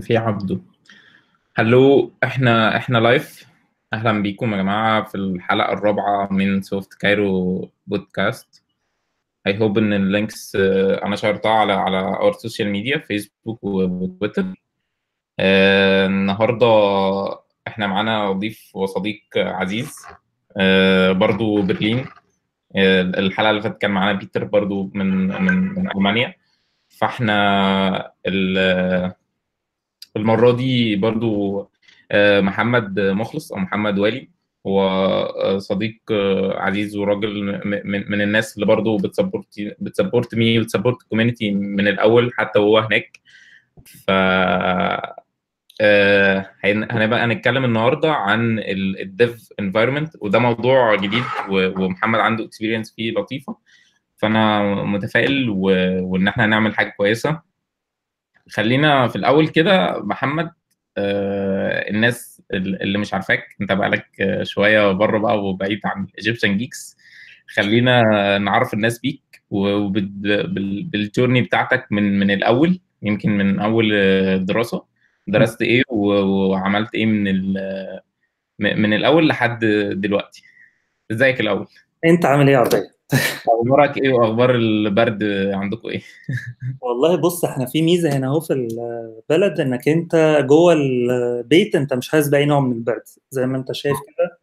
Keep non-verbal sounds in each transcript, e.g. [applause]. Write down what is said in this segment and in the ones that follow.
في عبده. hello إحنا إحنا live أهلا بيكم يا جماعة في الحلقة الرابعة من سوفت كايرو podcast I hope إن ال links آه، أنا شيرتها على على our social media فيسبوك وتويتر. آه، النهارده إحنا معانا ضيف وصديق عزيز آه، برضو برلين. الحلقة اللي فاتت كان معانا بيتر برضو من من من ألمانيا. فإحنا المرة دي برضو آه، محمد مخلص أو محمد والي. هو آه، صديق آه، عزيز وراجل من الناس اللي برضو بتسبورت بتسبورت مي وبتسبورت الكوميونتي من الأول حتى وهو هناك. ف هن- هنبقى هنتكلم النهارده عن ال dev environment وده موضوع جديد ومحمد عنده experience فيه لطيفة. فأنا متفائل وإن إحنا هنعمل حاجة كويسة. خلينا في الأول كده محمد آه، الناس اللي مش عارفاك أنت بقالك شوية بره بقى وبعيد عن Egyptian Geeks خلينا نعرف الناس بيك وبال journey بتاعتك من من الأول يمكن من أول دراسة. درست إيه وعملت إيه من من الأول لحد دلوقتي؟ إزيك الأول؟ أنت عامل إيه يا عربية؟ أخبارك إيه وأخبار البرد عندكم إيه؟ والله بص إحنا في ميزة هنا أهو في البلد إنك أنت جوه البيت أنت مش حاسس بأي نوع من البرد. زي ما أنت شايف كده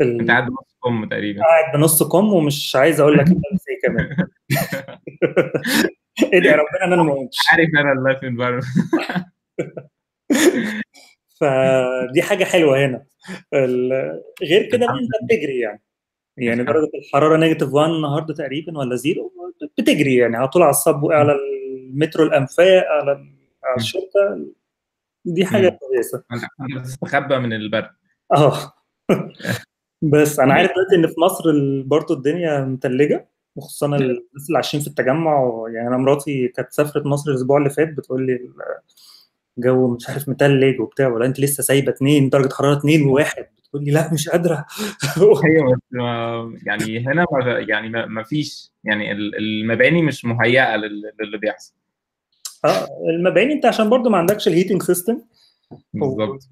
ال- أنت قاعد بنص كم تقريبا؟ قاعد بنص كم ومش عايز أقول لك انت إيه كمان. [laughs] ادعي ربنا إن أنا ما قمتش عارف أنا ال live environment [laughs] فدي حاجة حلوة هنا. ال- غير كده انت بتجري يعني. يعني درجة الحرارة negative 1 النهارده تقريبا ولا zero؟ بتجري يعني على طول على الصب على المترو الأنفاق على على الشرطة. دي حاجة. كويسة. انت بتستخبى من البرد. آه. [laughs] بس أنا عارف دلوقتي إن في مصر برضه الدنيا متلجة وخصوصا الناس اللي عايشين في التجمع. يعني أنا مراتي كانت سافرت مصر الأسبوع اللي فات بتقول لي الجو مش عارف متلج وبتاع ولا أنت لسه سايبة 2 درجة حرارة 2 وواحد؟ بتقول لي لا مش قادرة. أيوه يعني هنا ما يعني ما فيش. يعني ال- المباني مش مهيئة لل- للي بيحصل. آه المباني أنت عشان برضه ما عندكش ال heating system بالظبط.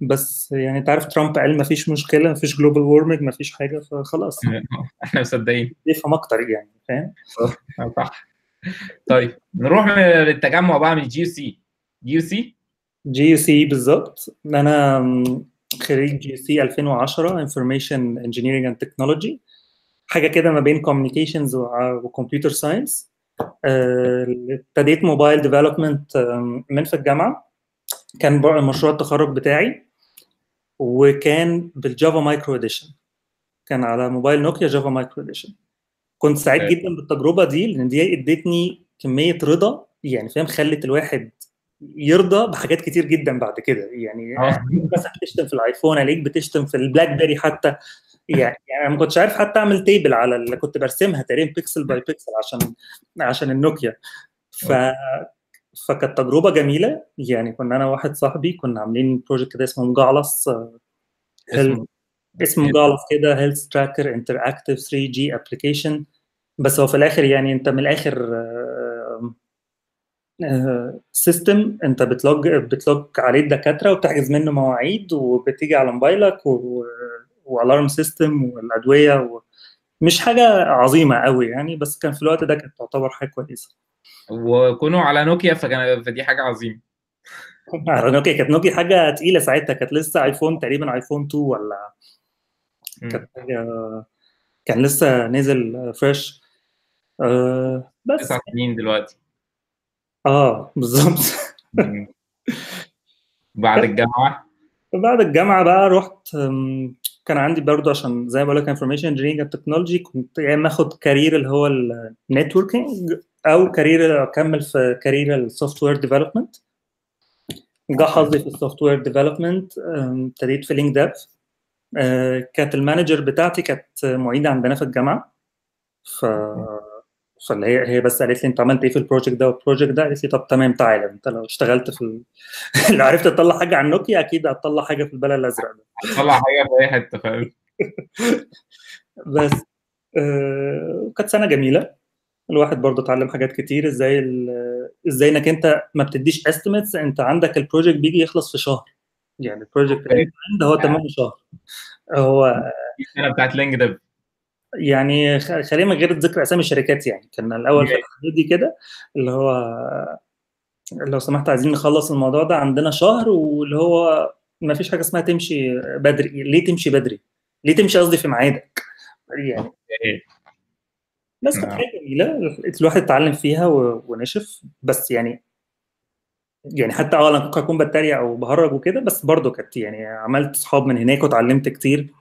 بس يعني أنت عارف ترامب قال ما فيش مشكلة ما فيش global warming ما فيش حاجة فخلاص. [laughs] إحنا مصدقين. يفهم أكتر يعني فاهم؟ صح. طيب نروح للتجمع بقى من الجي يو سي جي يو سي جي يو سي بالظبط. أنا خريج GUC 2010 information engineering and technology حاجة كده ما بين communications و computer science ابتديت mobile development من في الجامعة. كان مشروع التخرج بتاعي. وكان بال Java Micro Edition. كان على موبايل نوكيا Java Micro Edition. كنت سعيد. جدا بالتجربة دي لأن دي ادتني كمية رضا يعني فاهم؟ خلت الواحد يرضى بحاجات كتير جدا بعد كده. يعني آه. [laughs] مثلا بتشتم في ال iPhone عليك بتشتم في ال BlackBerry حتى. يعني يعني أنا ما كنتش عارف حتى أعمل table على اللي كنت برسمها تقريبا pixel by pixel عشان عشان النوكيا. ف فكانت تجربة جميلة. يعني كنا أنا واحد صاحبي كنا عاملين project كده اسمه مجعلص آه، اسمه. اسمه مجعلص كده health tracker interactive 3G application بس هو في الآخر يعني أنت من الآخر system انت بت log بت log عليه الدكاترة وبتحجز منه مواعيد وبتيجي على موبايلك و... و alarm system والأدوية و... مش حاجة عظيمة قوي يعني بس كان في الوقت ده كانت تعتبر حاجة كويسة. وكونوا على نوكيا فكان فدي حاجة عظيمة. [laughs] على نوكيا كانت نوكيا حاجة تقيلة ساعتها كانت لسه ايفون تقريبا ايفون 2 ولا. كانت حاجة كان لسه نزل fresh آه بس. تسع سنين دلوقتي. آه بالظبط. بعد الجامعة؟ بعد الجامعة بقى رحت كان عندي برضه عشان زي ما بقول لك information engineering and technology كنت يا إما آخد career اللي هو ال networking أو career أكمل في career ال software development جه حظي في ال software development ابتديت في لينك ديف كانت ال manager بتاعتي كانت معيدة عندنا في الجامعة. ف فاللي هي هي بس قالت لي أنت عملت إيه في ال project ده؟ وال project ده؟ قالت لي طب تمام تعالى. أنت لو اشتغلت في ال... [laughs] لو عرفت تطلع حاجة عن نوكيا أكيد هتطلع حاجة في البلد الأزرق ده. هتطلع حاجة في أي حتة فاهم؟ [laughs] بس آه، كانت سنة جميلة. الواحد برضه اتعلم حاجات كتير إزاي ال- إزاي إنك أنت ما بتديش estimates أنت عندك ال project بيجي يخلص في شهر. يعني ال project. ده هو تمام شهر. هو السنة بتاعت لينك ديف يعني خلينا من غير ذكر أسامي الشركات يعني. كان الأول في دي كده اللي هو لو سمحت عايزين نخلص الموضوع ده عندنا شهر واللي هو ما فيش حاجة اسمها تمشي بدري. ليه تمشي بدري؟ ليه تمشي قصدي في ميعادك؟ يعني. بس كانت نعم. حاجة جميلة الواحد اتعلم فيها ونشف. بس يعني يعني حتى آه أنا ممكن أكون بتريق أو بهرج وكده بس برضه كانت يعني عملت صحاب من هناك واتعلمت كتير.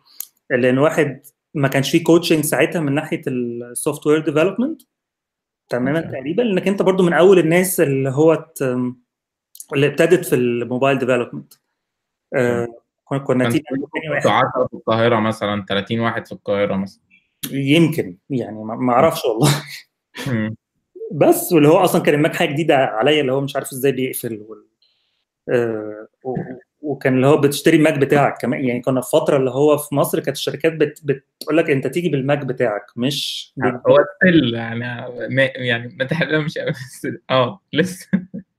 لأن واحد ما كانش فيه coaching ساعتها من ناحية ال software development تماما. تقريبا لأنك أنت برضو من أول الناس اللي هو اللي ابتدت في ال mobile development كنا كنا كان team كنتوا 10 في القاهرة مثلا 30 واحد في القاهرة مثلا. يمكن يعني ما أعرفش والله. بس واللي هو أصلا كان الماك حاجة جديدة عليا اللي هو مش عارف إزاي بيقفل وال... آه، وكان اللي هو بتشتري الماك بتاعك كمان. يعني كنا في فترة اللي هو في مصر كانت الشركات بت... بتقول لك انت تيجي بالماك بتاعك مش هو still يعني يعني ما تحلمش أوي، بس آه لسه.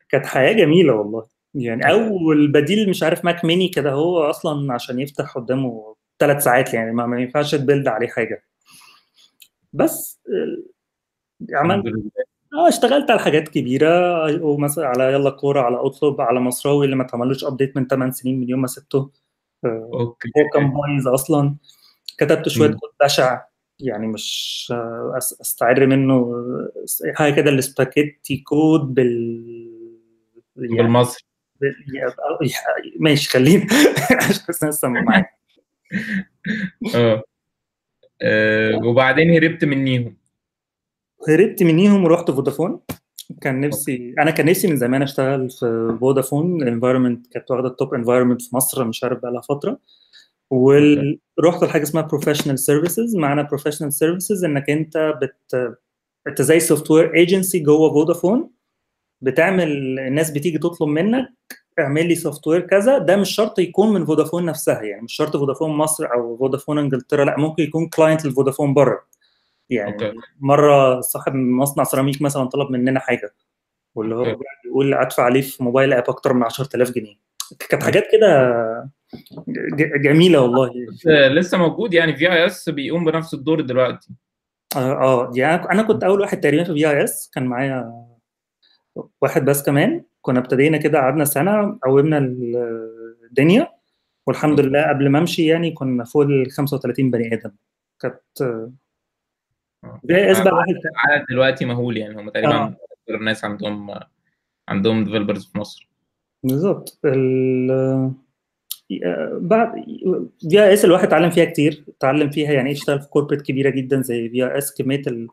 كانت حياة جميلة والله. يعني أول build ال مش عارف Mac mini كده هو أصلا عشان يفتح قدامه ثلاث ساعات يعني ما, ما ينفعش ت build عليه حاجة. بس آه، عملت آه اشتغلت على حاجات كبيرة ومثلا على يلا كورة على أطلب على مصراوي اللي ما اتعملوش update من 8 سنين من يوم ما سبته. آه، okay. هو كان بايظ أصلا. كتبت شوية. كود بشع يعني مش آه، أستعر منه آه، حاجة كده ال spaghetti code بال يعني بالمصري. بال- يعني- ماشي خلينا [laughs] عشان بس لسه معاك آه وبعدين هربت منيهم. هربت منيهم ورحت فودافون. كان نفسي أنا كان نفسي من زمان أشتغل في فودافون. ال environment كانت واخدة ال top environment في مصر مش عارف بقى لها فترة. ورحت لحاجة اسمها professional services معنى professional services إنك أنت بت أنت زي software agency جوه فودافون. بتعمل الناس بتيجي تطلب منك اعمل لي software كذا. ده مش شرط يكون من فودافون نفسها يعني مش شرط فودافون مصر أو فودافون إنجلترا. لأ ممكن يكون client لفودافون بره. يعني okay. مرة صاحب مصنع سيراميك مثلا طلب مننا حاجة واللي هو okay. بيقول أدفع عليه في mobile app أكتر من 10000 جنيه. كانت حاجات كده جميلة والله. آه، لسه موجود يعني VIS بيقوم بنفس الدور دلوقتي. آه آه يعني أنا كنت أول واحد تقريبا في VIS كان معايا واحد بس كمان. كنا ابتدينا كده قعدنا سنة قومنا الدنيا والحمد لله قبل ما أمشي يعني كنا فوق ال 35 بني آدم. كانت آه. بقى واحد العدد دلوقتي مهول يعني هم تقريبا آه. الناس عندهم عندهم developers في مصر بالظبط ال بعد VIS الواحد اتعلم فيها كتير اتعلم فيها يعني إيه يشتغل في corporate كبيرة جدا زي VIS كمية ال...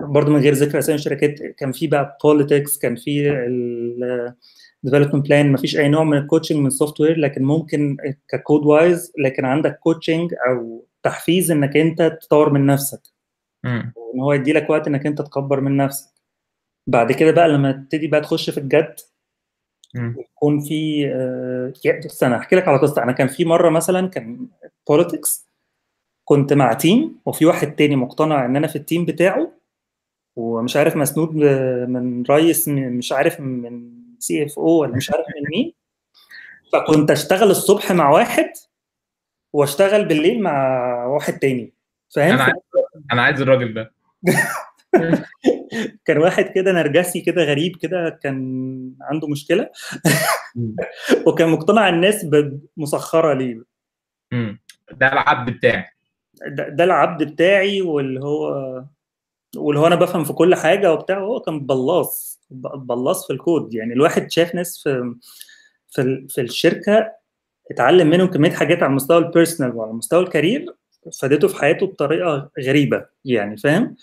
برضه من غير ذكر أسامي الشركات كان في بقى politics كان في ال development plan ما فيش أي نوع من ال coaching من ال software لكن ممكن ك code wise لكن عندك coaching أو تحفيز إنك أنت تطور من نفسك. إن هو يدي لك وقت إنك أنت تكبر من نفسك. بعد كده بقى لما تبتدي بقى تخش في الجد. يكون في آه، بص أنا احكي لك على قصة. أنا كان في مرة مثلا كان politics كنت مع team وفي واحد تاني مقتنع إن أنا في ال team بتاعه ومش عارف مسنود ب- من رئيس مش عارف من CFO ولا مش عارف من مين. فكنت أشتغل الصبح مع واحد وأشتغل بالليل مع واحد تاني. فاهم؟ أنا عايز الراجل ده. [laughs] كان واحد كده نرجسي كده غريب كده كان عنده مشكلة. [laughs] وكان مقتنع الناس مسخرة ليه. ده العبد بتاعي. ده, ده العبد بتاعي واللي هو واللي هو أنا بفهم في كل حاجة وبتاع هو كان بلاص بلاص في الكود. يعني الواحد شاف ناس في في, في الشركة اتعلم منهم كمية حاجات على المستوى ال personal وعلى مستوى ال career. فادته في حياته بطريقة غريبة يعني فاهم؟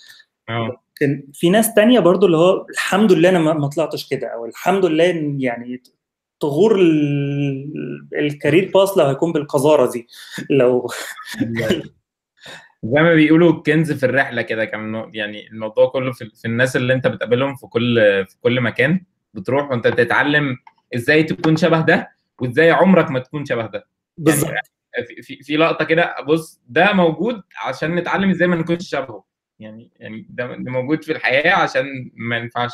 آه. كان في ناس تانية برضو اللي هو الحمد لله أنا ما طلعتش كده أو الحمد لله يعني طغور ال- ال career باس لو هيكون بالقذارة دي لو زي ما بيقولوا الكنز في الرحلة كده كان يعني الموضوع كله في, في الناس اللي أنت بتقابلهم في كل في كل مكان بتروح وأنت تتعلم إزاي تكون شبه ده وإزاي عمرك ما تكون شبه ده. بالظبط. في, في, في لقطة كده بص ده موجود عشان نتعلم إزاي ما نكونش شبهه. يعني يعني ده ده موجود في الحياة عشان ما ينفعش.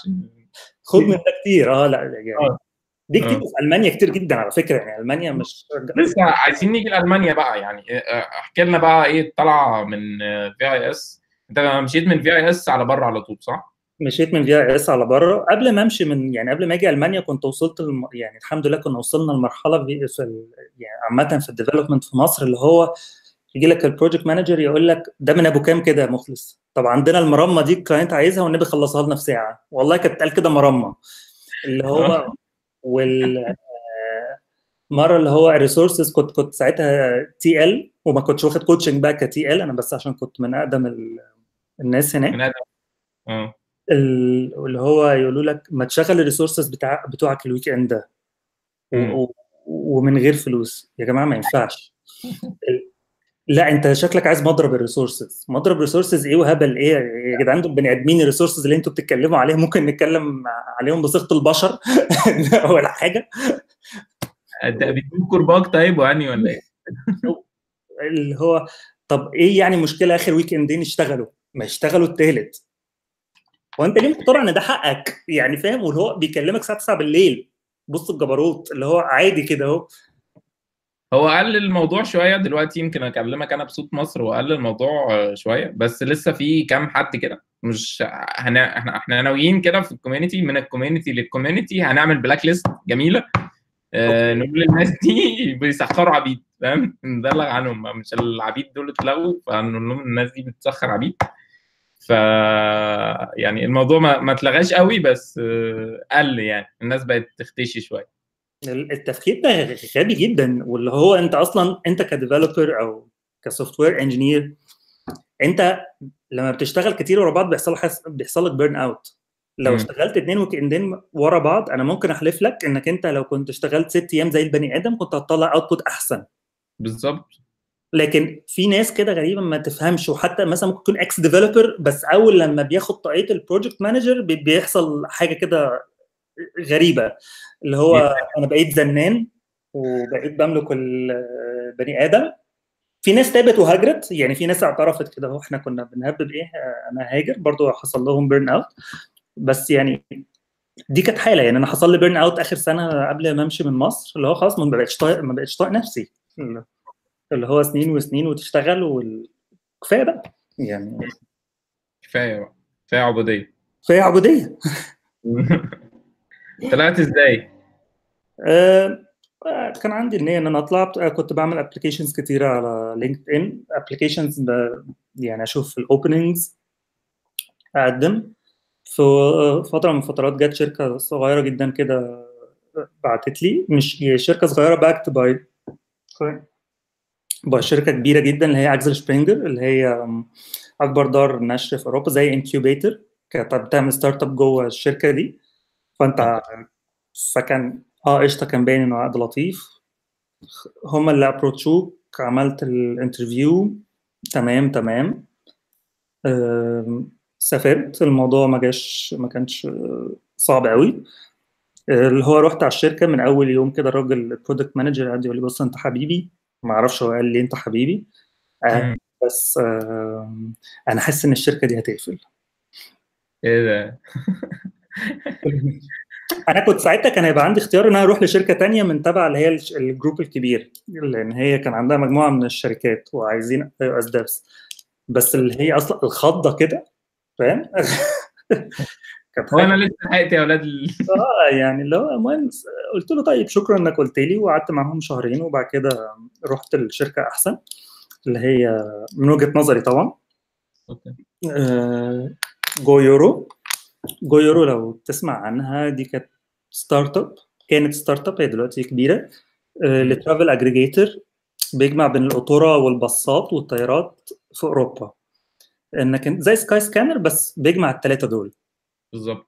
خد من ده كتير. آه لا يعني آه. دي كتير آه. في ألمانيا كتير جدا على فكرة. يعني ألمانيا مش لسه عايزين نيجي لألمانيا بقى. يعني آه، أحكي لنا بقى إيه الطلعة من في اي اس أنت مشيت من في اي اس على بره على طول صح؟ مشيت من VAS على بره. قبل ما امشي من يعني قبل ما أجي ألمانيا كنت وصلت الم... يعني الحمد لله كنا وصلنا لمرحلة في. يعني عامة في ال development في مصر اللي هو يجي لك ال project manager يقول لك ده من أبو كام كده يا مخلص؟ طب عندنا المرمة دي ال client عايزها والنبي خلصها لنا في ساعة. والله كانت قال كده مرمة. اللي هو وال آه، مرة اللي هو ال resources كنت كنت ساعتها TL وما كنتش واخد coaching بقى ك TL. أنا بس عشان كنت من أقدم ال... الناس هناك. من هذا آه. اللي هو يقولوا لك ما تشغل ال resources بتاع بتوعك ال weekend ده. ومن غير فلوس. يا جماعة ما ينفعش. [laughs] لا انت شكلك عايز مضرب ال resources. مضرب resources إيه وهبل إيه؟ يا جدعان دول بني ادمين ال resources اللي أنتوا بتتكلموا عليهم ممكن نتكلم عليهم بصيغة البشر؟ [laughs] ولا حاجة. ده بيكون كرباج طيب يعني ولا إيه؟ اللي هو طب إيه يعني مشكلة آخر weekend ين اشتغلوا ما يشتغلوا التالت. وانت ليه مقتنع ان ده حقك؟ يعني فاهم؟ واللي هو بيكلمك الساعة 9 بالليل بص الجبروت اللي هو عادي كده اهو. هو قل الموضوع شوية دلوقتي يمكن أكلمك أنا بصوت مصر وقل الموضوع شوية بس لسه في كام حد كده. مش هنا إحنا إحنا ناويين كده في ال community من ال community لل community هنعمل blacklist جميلة. آه نقول للناس دي بيسخروا عبيد فاهم؟ نبلغ عنهم مش العبيد دول اتلغوا فنقول لهم الناس دي بتسخر عبيد. ف يعني الموضوع ما, ما اتلغاش قوي بس آه، قل يعني. الناس بقت تختشي شوية. التفكير ده غبي جدا واللي هو أنت أصلا أنت ك developer أو ك software engineer أنت لما بتشتغل كتير ورا بعض بيحصل حس... بيحصل لك burnout لو مم. اشتغلت اتنين weekend ين ورا بعض أنا ممكن أحلف لك إنك أنت لو كنت اشتغلت ست أيام زي البني آدم كنت هتطلع output أحسن. بالظبط. لكن في ناس كده غريبة ما تفهمش. وحتى مثلا ممكن يكون ex developer بس أول لما بياخد طاقيه ال project manager بيحصل حاجة كده غريبة. اللي هو أنا بقيت زنان وبقيت بملك البني آدم. في ناس تابت وهاجرت. يعني في ناس اعترفت كده. إحنا كنا بنهبب إيه؟ أنا هاجر. برضو حصل لهم burnout بس يعني دي كانت حالة. يعني أنا حصل لي burnout آخر سنة قبل ما أمشي من مصر. اللي هو خلاص ما بقتش طايق ما بقتش طايق نفسي. اللي هو سنين وسنين وتشتغل وكفايه بقى. يعني كفاية بقى. كفاية عبودية. كفاية عبودية. [laughs] طلعت إزاي؟ آه، كان عندي النية إن أنا أطلع. آه، كنت بعمل applications كتيرة على LinkedIn applications يعني أشوف ال openings أقدم. في فترة من فترات جت شركة صغيرة جدا كده بعتت لي. مش هي شركة صغيرة backed by by شركة كبيرة جدا اللي هي Axel Springer اللي هي أكبر دار نشر في أوروبا زي incubator بتعمل startup جوه الشركة دي. فأنت فكان آه قشطة كان باين إنه عقد لطيف. هم اللي approach وك عملت ال interview. تمام تمام. سافرت. الموضوع ما جاش ما كانش صعب قوي اللي هو رحت على الشركة من أول يوم كده الراجل ال product manager قعد يقول لي بص أنت حبيبي ما أعرفش هو قال لي انت حبيبي آه،. بس آم، أنا حاسس ان الشركة دي هتقفل إيه ده؟ [laughs] أنا كنت ساعتها كان هيبقى عندي اختيار ان أنا أروح لشركة تانية من تبع اللي هي ال group الكبير لأن هي كان عندها مجموعة من الشركات وعايزين iOS بس اللي هي أصلا الخضة كده فاهم [laughs] هو أنا لسه لحقت يا أولاد ال... [laughs] آه يعني اللي هو المهم قلت له طيب شكرا إنك قلت لي وقعدت معاهم شهرين وبعد كده رحت الشركة أحسن اللي هي من وجهة نظري طبعا. okay. آه، GoEuro GoEuro لو تسمع عنها دي كانت startup كانت startup هي دلوقتي كبيرة. آه، ل travel aggregator بيجمع بين القطورة والباصات والطيارات في أوروبا. إنك زي Skyscanner بس بيجمع الثلاثه دول. بالظبط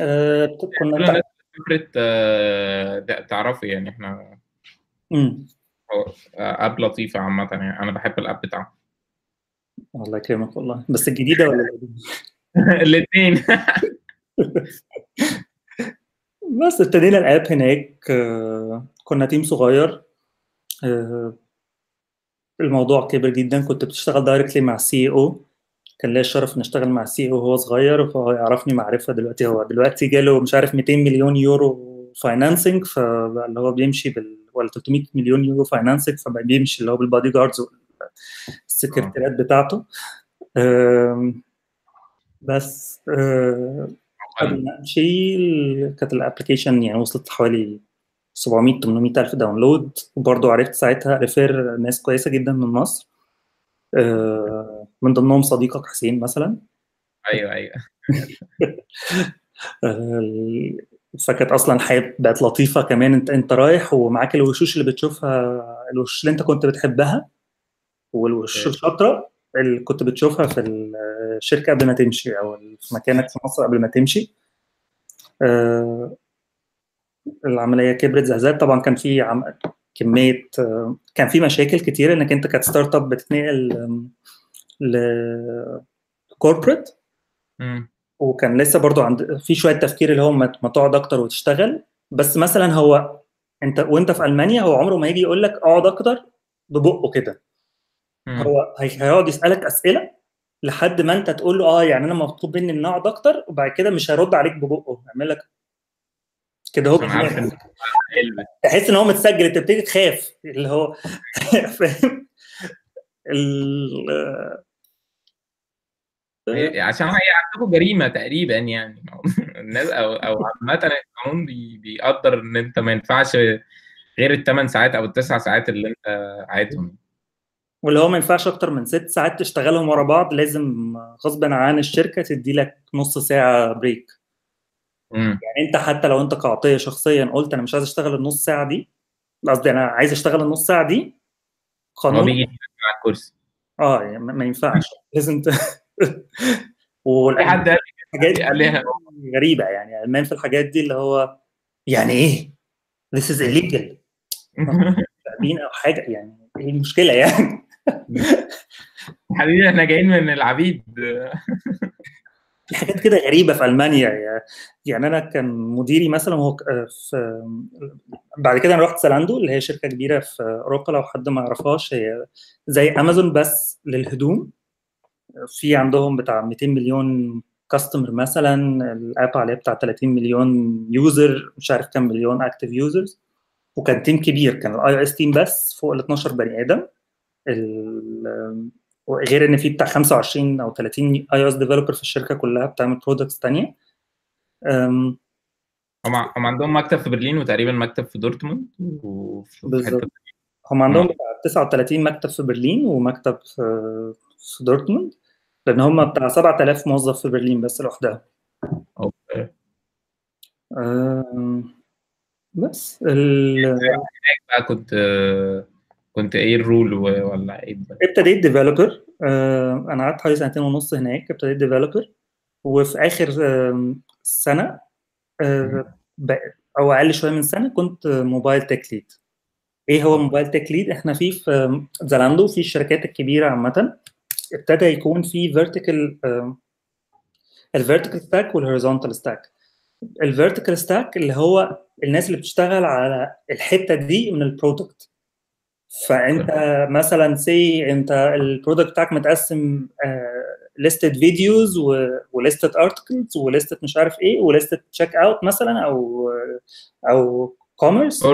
آه، كنا فكرة آه، تعرفي يعني إحنا مم. هو app لطيفة عامة يعني أنا بحب ال app بتاعه الله يكرمك والله. بس الجديدة ولا القديمة؟ [laughs] الاثنين [laughs] بس ابتدينا ال app هناك كنا team صغير الموضوع كبر جدا كنت بتشتغل directly مع أو كان ليا الشرف ان أشتغل مع ال CEO وهو صغير فهو يعرفني معرفة دلوقتي. هو دلوقتي جاله مش عارف 200 مليون يورو financing فاللي هو بيمشي بال ولا 300 مليون يورو financing فبقى بيمشي اللي هو بال bodyguards والسكرتيرات بتاعته. أم، بس أم، قبل ما أمشي كانت ال application يعني وصلت حوالي 700 800 ألف download وبرضه عرفت ساعتها refer ناس كويسة جدا من مصر. أه، من ضمنهم صديقك حسين مثلا. أيوه أيوه. [laughs] ال- فكانت أصلا الحياة بقت لطيفة كمان. أنت أنت رايح ومعاك الوشوش اللي بتشوفها الوشوش اللي أنت كنت بتحبها والوشوش okay. الشاطرة اللي كنت بتشوفها في الشركة قبل ما تمشي أو في مكانك في مصر قبل ما تمشي. آه، العملية كبرت زهزهت طبعا كان في عم... كمية آه، كان في مشاكل كتير إنك أنت كانت startup بتتنقل آم، ل corporate مم. وكان لسه برضو عند في شوية تفكير اللي هو ما تقعد أكتر وتشتغل. بس مثلا هو أنت وأنت في ألمانيا هو عمره ما يجي يقول لك اقعد أكتر ببقه كده. هو هي- هيقعد يسألك أسئلة لحد ما أنت تقول له آه يعني أنا مطلوب مني إن أقعد أكتر وبعد كده مش هيرد عليك ببقه. يعمل لك كده هو تحس إن هو متسجل أنت بتبتدي تخاف. اللي هو [laughs] فاهم؟ ال- عشان هي عندكم جريمة تقريبا يعني. الناس أو أو عامة القانون بي- بيقدر إن أنت ما ينفعش غير الثمان ساعات أو التسع ساعات اللي أنت عايزهم. واللي هو ما ينفعش أكتر من ست ساعات تشتغلهم ورا بعض لازم غصبا عن الشركة تدي لك نص ساعة break مم. يعني أنت حتى لو أنت كعطيه شخصيا قلت أنا مش عايز أشتغل النص ساعة دي قصدي أنا عايز أشتغل النص ساعة دي قانون على الكرسي. آه يعني ما ينفعش. لازم ت... [laughs] في والحاجات حد قال غريبة يعني. الالمان في الحاجات دي اللي هو يعني إيه؟ This is illegal. [laughs] أو حاجة يعني إيه المشكلة يعني؟ حبيبي إحنا جايين من العبيد. [laughs] في حاجات كده غريبة في ألمانيا. يعني- أنا كان مديري مثلا هو ك- في بعد كده أنا رحت Zalando اللي هي شركة كبيرة في أوروبا لو حد ما يعرفهاش هي زي امازون بس للهدوم. في عندهم بتاع 200 مليون customer مثلا ال app عليه بتاع 30 مليون user مش عارف كام مليون active users وكان team كبير كان ال iOS team بس فوق ال 12 بني آدم. غير إن في بتاع 25 أو 30 iOS developer في الشركة كلها بتعمل products ثانية هم هم عندهم مكتب في برلين وتقريبا مكتب في دورتموند وفي هم عندهم. بتاع 39 مكتب في برلين ومكتب في في دورتموند لأن هم بتاع 7000 موظف في برلين بس لوحدها okay. بس ال... بقى كنت كنت إيه ال role ولا إيه؟ ابتديت developer أنا قعدت حوالي سنتين ونص هناك ابتديت developer وفي آخر سنة آه، أو أقل شوية من سنة كنت mobile tech lead إيه هو mobile tech lead إحنا في في Zalando في الشركات الكبيرة عامة ابتدى يكون في vertical ال vertical stack وال horizontal stack ال vertical stack اللي هو الناس اللي بتشتغل على الحتة دي من ال product فأنت مثلا say أنت ال product بتاعك متقسم ليستة videos وليستة articles وليستة مش عارف إيه وليستة checkout مثلا أو أو commerce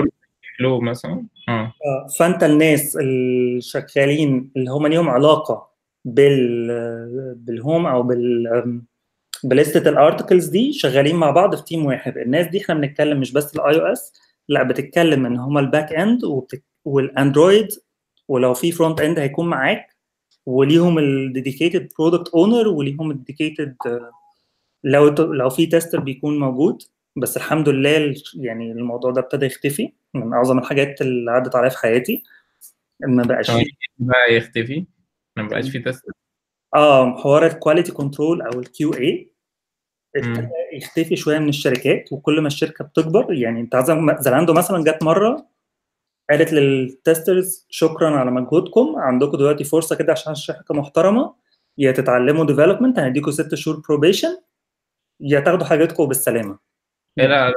flow مثلا. آه. فأنت الناس اللي شغالين اللي هم ليهم علاقة بال بال home أو بال بليستة ال articles دي شغالين مع بعض في team واحد. الناس دي إحنا بنتكلم مش بس ال iOS لأ بتتكلم إن هم ال backend وبتك... وال Android ولو في frontend هيكون معاك وليهم ال dedicated product owner وليهم ال dedicated لو لو في tester بيكون موجود. بس الحمد لله يعني الموضوع ده ابتدى يختفي من أعظم الحاجات اللي عدت عليا في حياتي. ما بقاش فيه بقى يختفي؟ ما بقاش في test آه حوار ال quality control أو ال QA يختفي شوية من الشركات وكل ما الشركة بتكبر يعني أنت Zalando مثلا جت مرة قالت لل testers شكرا على مجهودكم. عندكم دلوقتي فرصة كده عشان الشركة محترمة يا تتعلموا development هنديكم ست شهور probation يا تاخدوا حاجاتكم بالسلامة. لا لا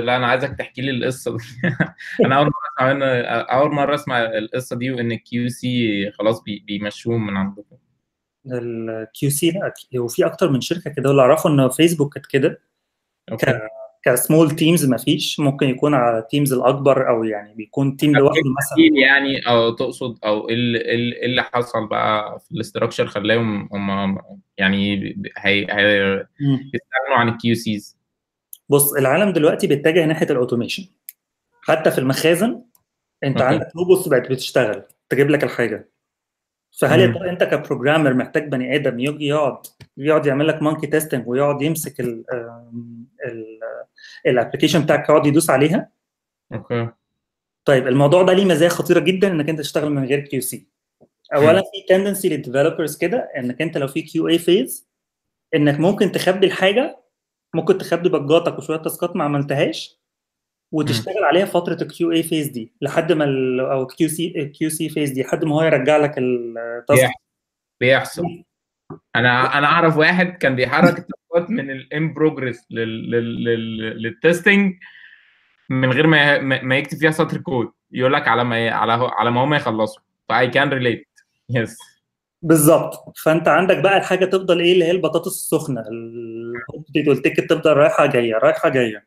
لا أنا عايزك تحكي لي القصة دي. [laughs] أنا أول مرة أسمع أول مرة أسمع القصة دي وإن ال QC خلاص بيمشوهم من عندكم. ال QC لا وفي أكتر من شركة كده واللي أعرفه إن فيسبوك كانت كده. okay. ك small teams ما فيش ممكن يكون على teams الأكبر أو يعني بيكون team لوحده مثلا يعني أو تقصد أو إيه اللي, إيه اللي- إيه اللي حصل بقى في ال structure خلاهم هم يعني هي هي مم. يستغنوا عن ال QCs بص العالم دلوقتي بيتجه ناحية ال automation حتى في المخازن أنت okay. عندك robots بقت بتشتغل تجيب لك الحاجة فهل يا. ترى أنت ك programmer محتاج بني آدم يقعد يقعد يعمل لك monkey testing ويقعد يمسك ال application بتاعك يقعد يدوس عليها. okay. طيب الموضوع ده ليه مزايا خطيرة جدا إنك أنت تشتغل من غير QC اولا في tendency لل developers كده إنك أنت لو في QA phase إنك ممكن تخبي الحاجة ممكن تخبي بجاتك وشوية تاسكات ما عملتهاش وتشتغل عليها فترة ال QA phase دي لحد ما ال أو ال QC ال QC phase دي لحد ما هو يرجع لك ال task بيحصل. أنا أنا أعرف واحد كان بيحرك من ال in progress لل testing من غير ما ما يكتب فيها سطر كود يقول لك على ما على على ما هم يخلصوا. ف I can relate yes بالظبط. فأنت عندك بقى الحاجة تفضل إيه اللي هي البطاطس السخنة. وال ticket تفضل رايحة جاية رايحة جاية.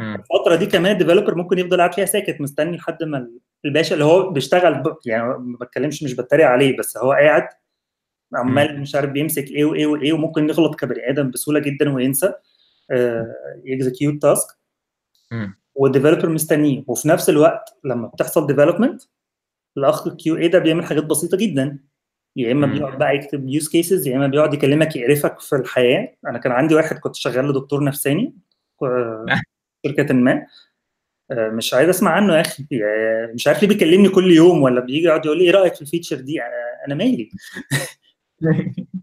الفترة دي كمان ال developer ممكن يفضل قاعد فيها ساكت مستني لحد ما الباشا اللي هو بيشتغل ب... يعني ما بتكلمش مش بتريق عليه بس هو قاعد عمال مش عارف بيمسك إيه وايه وايه وممكن يغلط كبني آدم بسهولة جدا وينسى ي execute task وال developer مستنيه. وفي نفس الوقت لما بتحصل development الأخ ال QA ده بيعمل حاجات بسيطة جدا. يا إما. بيقعد بقى يكتب use cases يا إما بيقعد يكلمك يقرفك في الحياة. أنا كان عندي واحد كنت شغال له دكتور نفساني آه، [laughs] شركة ما. آه، مش عايز أسمع عنه يا أخي. مش عارف ليه بيكلمني كل يوم ولا بيجي يقعد يقول لي إيه رأيك في ال feature دي؟ آه، أنا مالي. [laughs] [laughs]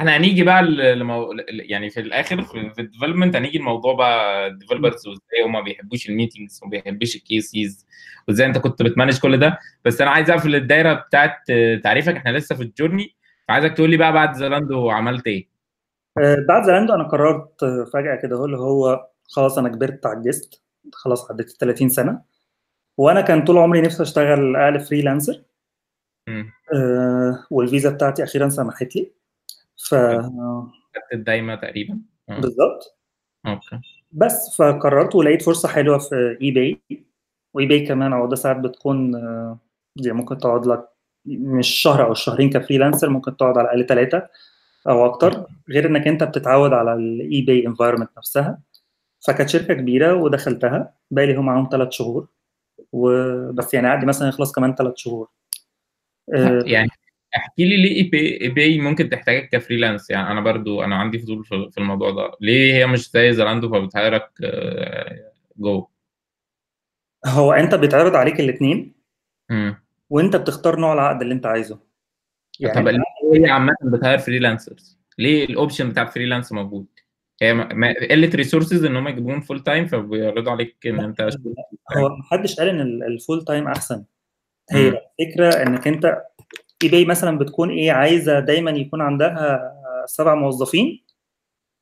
إحنا هنيجي بقى لمو... يعني في الآخر في ال development هنيجي الموضوع بقى ال developers وإزاي هم ما بيحبوش ال meetings وما بيحبوش ال cases وإزاي أنت كنت بت manage كل ده بس أنا عايز أقفل الدايرة بتاعت تعريفك إحنا لسه في ال journey فعايزك تقول لي بقى بعد Zalando عملت إيه؟ آه، بعد Zalando أنا قررت فجأة كده اللي هو خلاص أنا كبرت عجزت خلاص عديت ال 30 سنة وأنا كان طول عمري نفسي أشتغل ك freelancer. آه، والفيزا بتاعتي أخيرا سمحت لي. ف الدائمة تقريبا. آه. بالظبط. okay. بس فقررت ولقيت فرصة حلوة في eBay و eBay كمان عقده ساعات بتكون آه، يعني ممكن تقعد لك مش شهر أو شهرين ك freelancer ممكن تقعد على الأقل ثلاثة أو أكتر. غير إنك أنت بتتعود على ال eBay environment نفسها. فكانت شركة كبيرة ودخلتها. باقي هم معاهم ثلاث شهور. وبس يعني عقدي مثلا يخلص كمان ثلاث شهور. آه، يعني احكي لي ليه eBay, ممكن تحتاجك ك freelance؟ يعني أنا برضو أنا عندي فضول في الموضوع ده. ليه هي مش زي Zalando فبت hire ك آه، جو؟ هو أنت بيتعرض عليك الاثنين. وأنت بتختار نوع العقد اللي أنت عايزه. يعني طب ليه هي عامة بت hire freelancers ليه ال option بتاع freelance موجود؟ هي قله resources إن هم يجيبوهم full time فبيعرضوا عليك إن أنت هو محدش قال إن ال- ال full time أحسن. هي الفكرة إنك أنت eBay مثلا بتكون إيه عايزة دايما يكون عندها سبع موظفين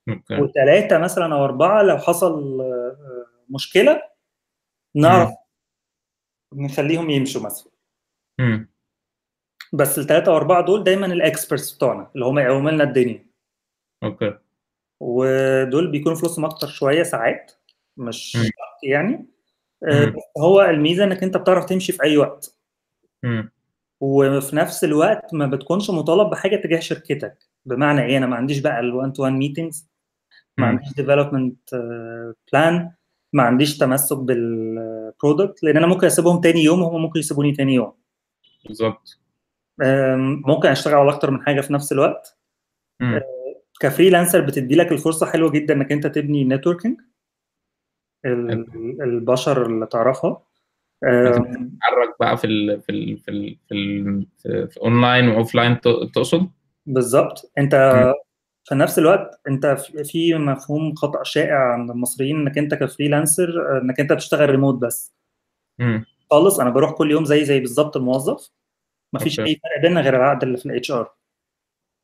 okay. وثلاثه مثلا أو أربعة لو حصل آه، مشكلة نعرف نخليهم يمشوا مثلا. مم. بس الثلاثه أو أربعة دول دايما ال experts بتوعنا اللي هم يقوموا لنا الدنيا. okay. ودول بيكونوا فلوسهم أكتر شوية ساعات مش يعني. آه،. بس هو الميزة إنك أنت بتعرف تمشي في أي وقت. وفي نفس الوقت ما بتكونش مطالب بحاجة تجاه شركتك. بمعنى إيه؟ أنا ما عنديش بقى ال1 to 1 meetings ما. عنديش development plan ما عنديش تمسك بال product لأن أنا ممكن أسيبهم تاني يوم وهم ممكن يسيبوني تاني يوم. بالظبط. ممكن أشتغل على أكتر من حاجة في نفس الوقت. مم. ك freelancer بتدي لك الفرصة حلوة جدا إنك أنت تبني networking البشر اللي تعرفها. تتحرك بقى في ال في ال في ال في, ال في, online و offline تقصد؟ بالظبط. انت. في نفس الوقت انت في- مفهوم خطأ شائع عند المصريين انك انت ك freelancer انك انت بتشتغل ريموت بس. خالص. أنا بروح كل يوم زي زي بالظبط الموظف. مفيش. أي فرق بيننا غير العقد اللي في ال HR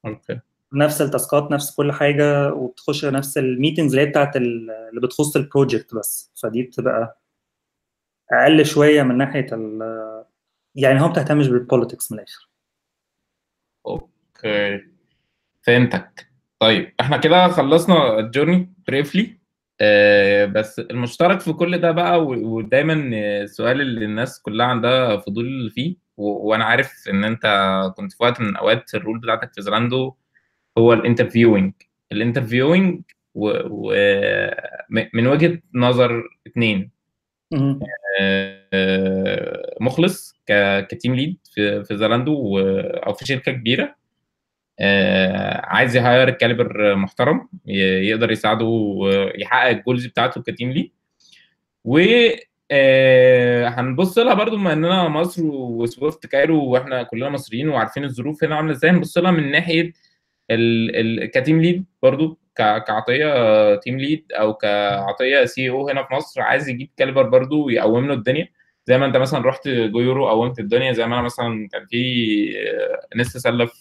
okay. نفس ال task ات نفس كل حاجة وبتخش نفس ال meetings اللي هي بتاعت ال- اللي بتخص ال project بس. فدي بتبقى أقل شوية من ناحية ال يعني هو ما بتهتمش بال politics من الآخر. okay. فهمتك. طيب إحنا كده خلصنا ال journey briefly آه بس المشترك في كل ده بقى ودايما السؤال اللي الناس كلها عندها فضول فيه وأنا عارف إن أنت كنت في وقت من الأوقات ال role بتاعتك في Zalando هو ال interviewing ال interviewing و... و... من وجهة نظر اتنين. مخلص ك... ك team lead في في Zalando و... أو في شركة كبيرة. آه، عايز ي hire caliber محترم يقدر يساعده يحقق ال goals بتاعته ك team lead. و آه، هنبص لها برضو بما إننا مصر و Swift Cairo وإحنا كلنا مصريين وعارفين الظروف هنا عاملة إزاي هنبص لها من ناحية ال... ال... ك team lead برضو. كعطية team lead أو كعطية CEO هنا في مصر عايز يجيب caliber برضو ويقوم له الدنيا. زي ما أنت مثلا رحت جويورو قومت الدنيا. زي ما أنا مثلا كان في آه، ناس تسلف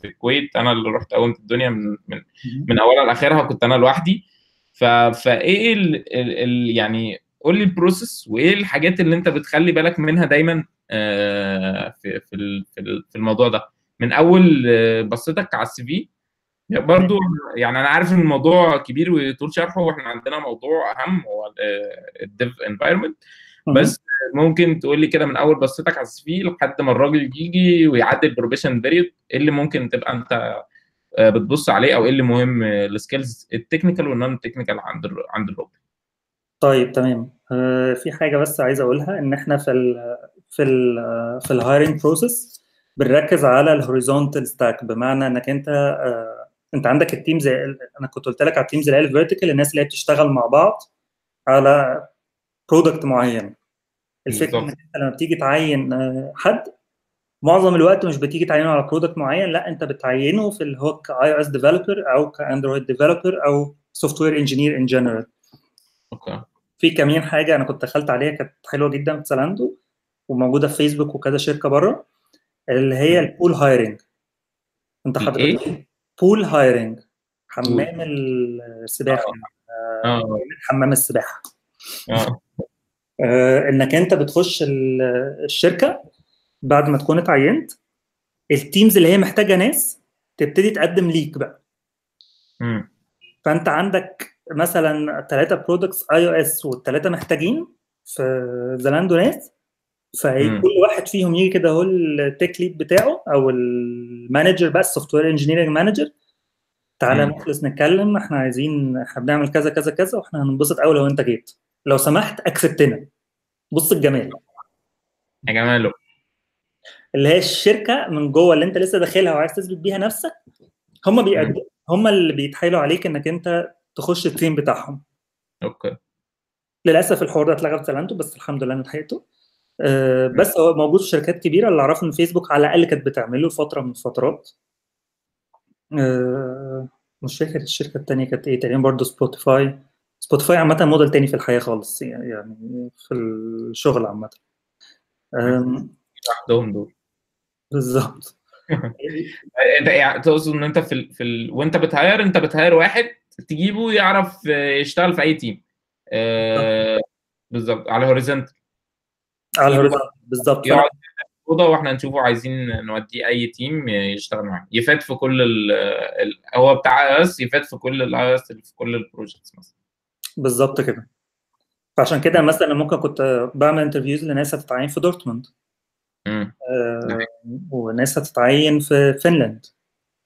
في الكويت. أنا اللي رحت قومت الدنيا من من من اولها لآخرها كنت أنا لوحدي. ف... فإيه ال... ال... ال... يعني قول لي البروسيس وإيه الحاجات اللي أنت بتخلي بالك منها دايما آه، في في في الموضوع ده. من أول آه، بصيتك على السي في برضو يعني أنا عارف إن الموضوع كبير ويطول شرحه وإحنا عندنا موضوع أهم هو ال dev environment بس ممكن تقول لي كده من أول بصيتك على ال CV لحد ما الراجل يجي ويعدي ال probation period إيه اللي ممكن تبقى أنت آه، بتبص عليه أو إيه اللي مهم ال skills ال technical وال non technical عند عند الراجل طيب تمام. آه، في حاجة بس عايز أقولها إن إحنا في ال في ال في ال hiring process بنركز على ال horizontal stack بمعنى إنك أنت آه، انت عندك ال team زي أنا كنت قلت لك على ال teams اللي هي ال vertical الناس اللي هي بتشتغل مع بعض على product معين. الفكرة. انك انت لما بتيجي تعين آه، حد معظم الوقت مش بتيجي تعينه على product معين لا انت بتعينه في اللي هو ك iOS developer أو ك Android developer أو software engineer in general okay. في كمان حاجة أنا كنت دخلت عليها كانت حلوة جدا في Zalando وموجودة في فيسبوك وكذا شركة بره اللي هي ال pool hiring انت؟ حضرتك pool hiring حمام السباحة. آه. حمام السباحة. آه. آه، إنك أنت بتخش ال- الشركة بعد ما تكون اتعينت ال teams اللي هي محتاجة ناس تبتدي تقدم ليك بقى. مم. فأنت عندك مثلا ثلاثة products iOS والثلاثه محتاجين في Zalando ناس فكل. واحد فيهم يجي كده هو ال tech lead بتاعه أو ال manager بقى ال software engineering manager. تعالى. نخلص نتكلم. إحنا عايزين إحنا بنعمل كذا كذا كذا وإحنا هننبسط قوي لو أنت جيت. لو سمحت accept نا بص الجمال. يا جماله. اللي هي الشركة من جوه اللي أنت لسه داخلها وعايز تثبت بيها نفسك هم بيقدموا هم اللي بيتحايلوا عليك إنك أنت تخش ال team بتاعهم. Okay. للأسف الحوار ده اتلغى في Zalando بس الحمد لله أنا لحقته. آه، بس هو موجود في شركات كبيرة اللي اعرفه ان فيسبوك على الأقل كانت بتعمله فتره من الفترات. آه، مش فاكر الشركة الثانية كانت إيه تقريبا برضه Spotify. Spotify عامة موديل تاني في الحياة خالص يعني في الشغل عامة. لوحدهم دول. بالظبط. [laughs] أنت تقصد إن أنت في ال... في ال... وأنت بت hire أنت بت hire واحد تجيبه يعرف يشتغل في أي team آه، بالظبط. على horizontal على ال horizontal بالظبط يقعد وإحنا نشوفه عايزين نوديه أي team يشتغل معاه. يفاد في كل ال... ال... هو بتاع iOS يفاد في كل ال iOS في كل ال projects مثلا. بالظبط كده. فعشان كده مثلا ممكن كنت بعمل interviews لناس هتتعين في دورتموند. آه، وناس هتتعين في فنلاند.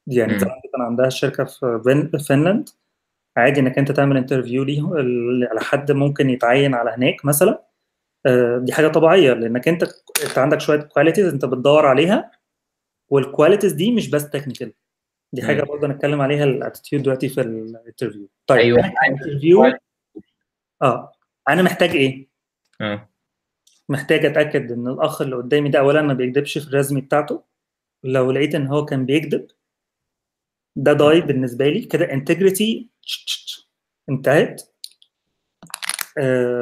يعني. زمان كان عندها شركة في فنلاند. عادي إنك أنت تعمل interview ليه ال- على حد ممكن يتعين على هناك مثلا. دي حاجة طبيعية لأنك أنت أنت عندك شوية qualities أنت بتدور عليها وال qualities دي مش بس technical دي حاجة. برضه نتكلم عليها ال attitude دلوقتي في ال interview طيب أيوة. أنا ك interview آه. أنا محتاج إيه؟ آه. محتاج أتأكد إن الأخ اللي قدامي ده اولا ما بيكذبش في ال resume بتاعته. لو لقيت إن هو كان بيكذب ده die بالنسبة لي. كده integrity انتهت. آه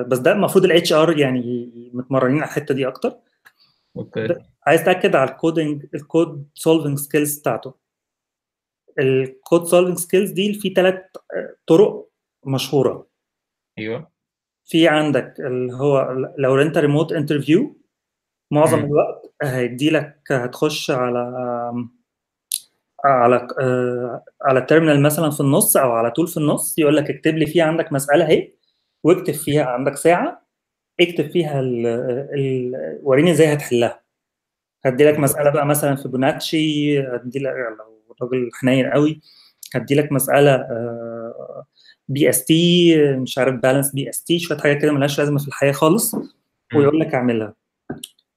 بس ده المفروض ال HR يعني متمرنين على الحتة دي أكتر. Okay. عايز تأكد على ال coding ال code solving skills بتاعته. ال code solving skills دي في ثلاث طرق مشهورة. أيوه. في عندك اللي هو لو أنت remote interview معظم مم. الوقت هيدي لك هتخش على على آه على ال terminal مثلا في النص أو على طول في النص يقول لك اكتب لي فيها عندك مسألة أهي. واكتب فيها عندك ساعة اكتب فيها ال ال وريني إزاي هتحلها. هدي لك مسألة بقى مثلا في بوناتشي هدي لك لو راجل حنين قوي هدي لك مساله BST مش عارف balance BST شوية حاجات كده ملهاش لازمة في الحياة خالص ويقول لك اعملها.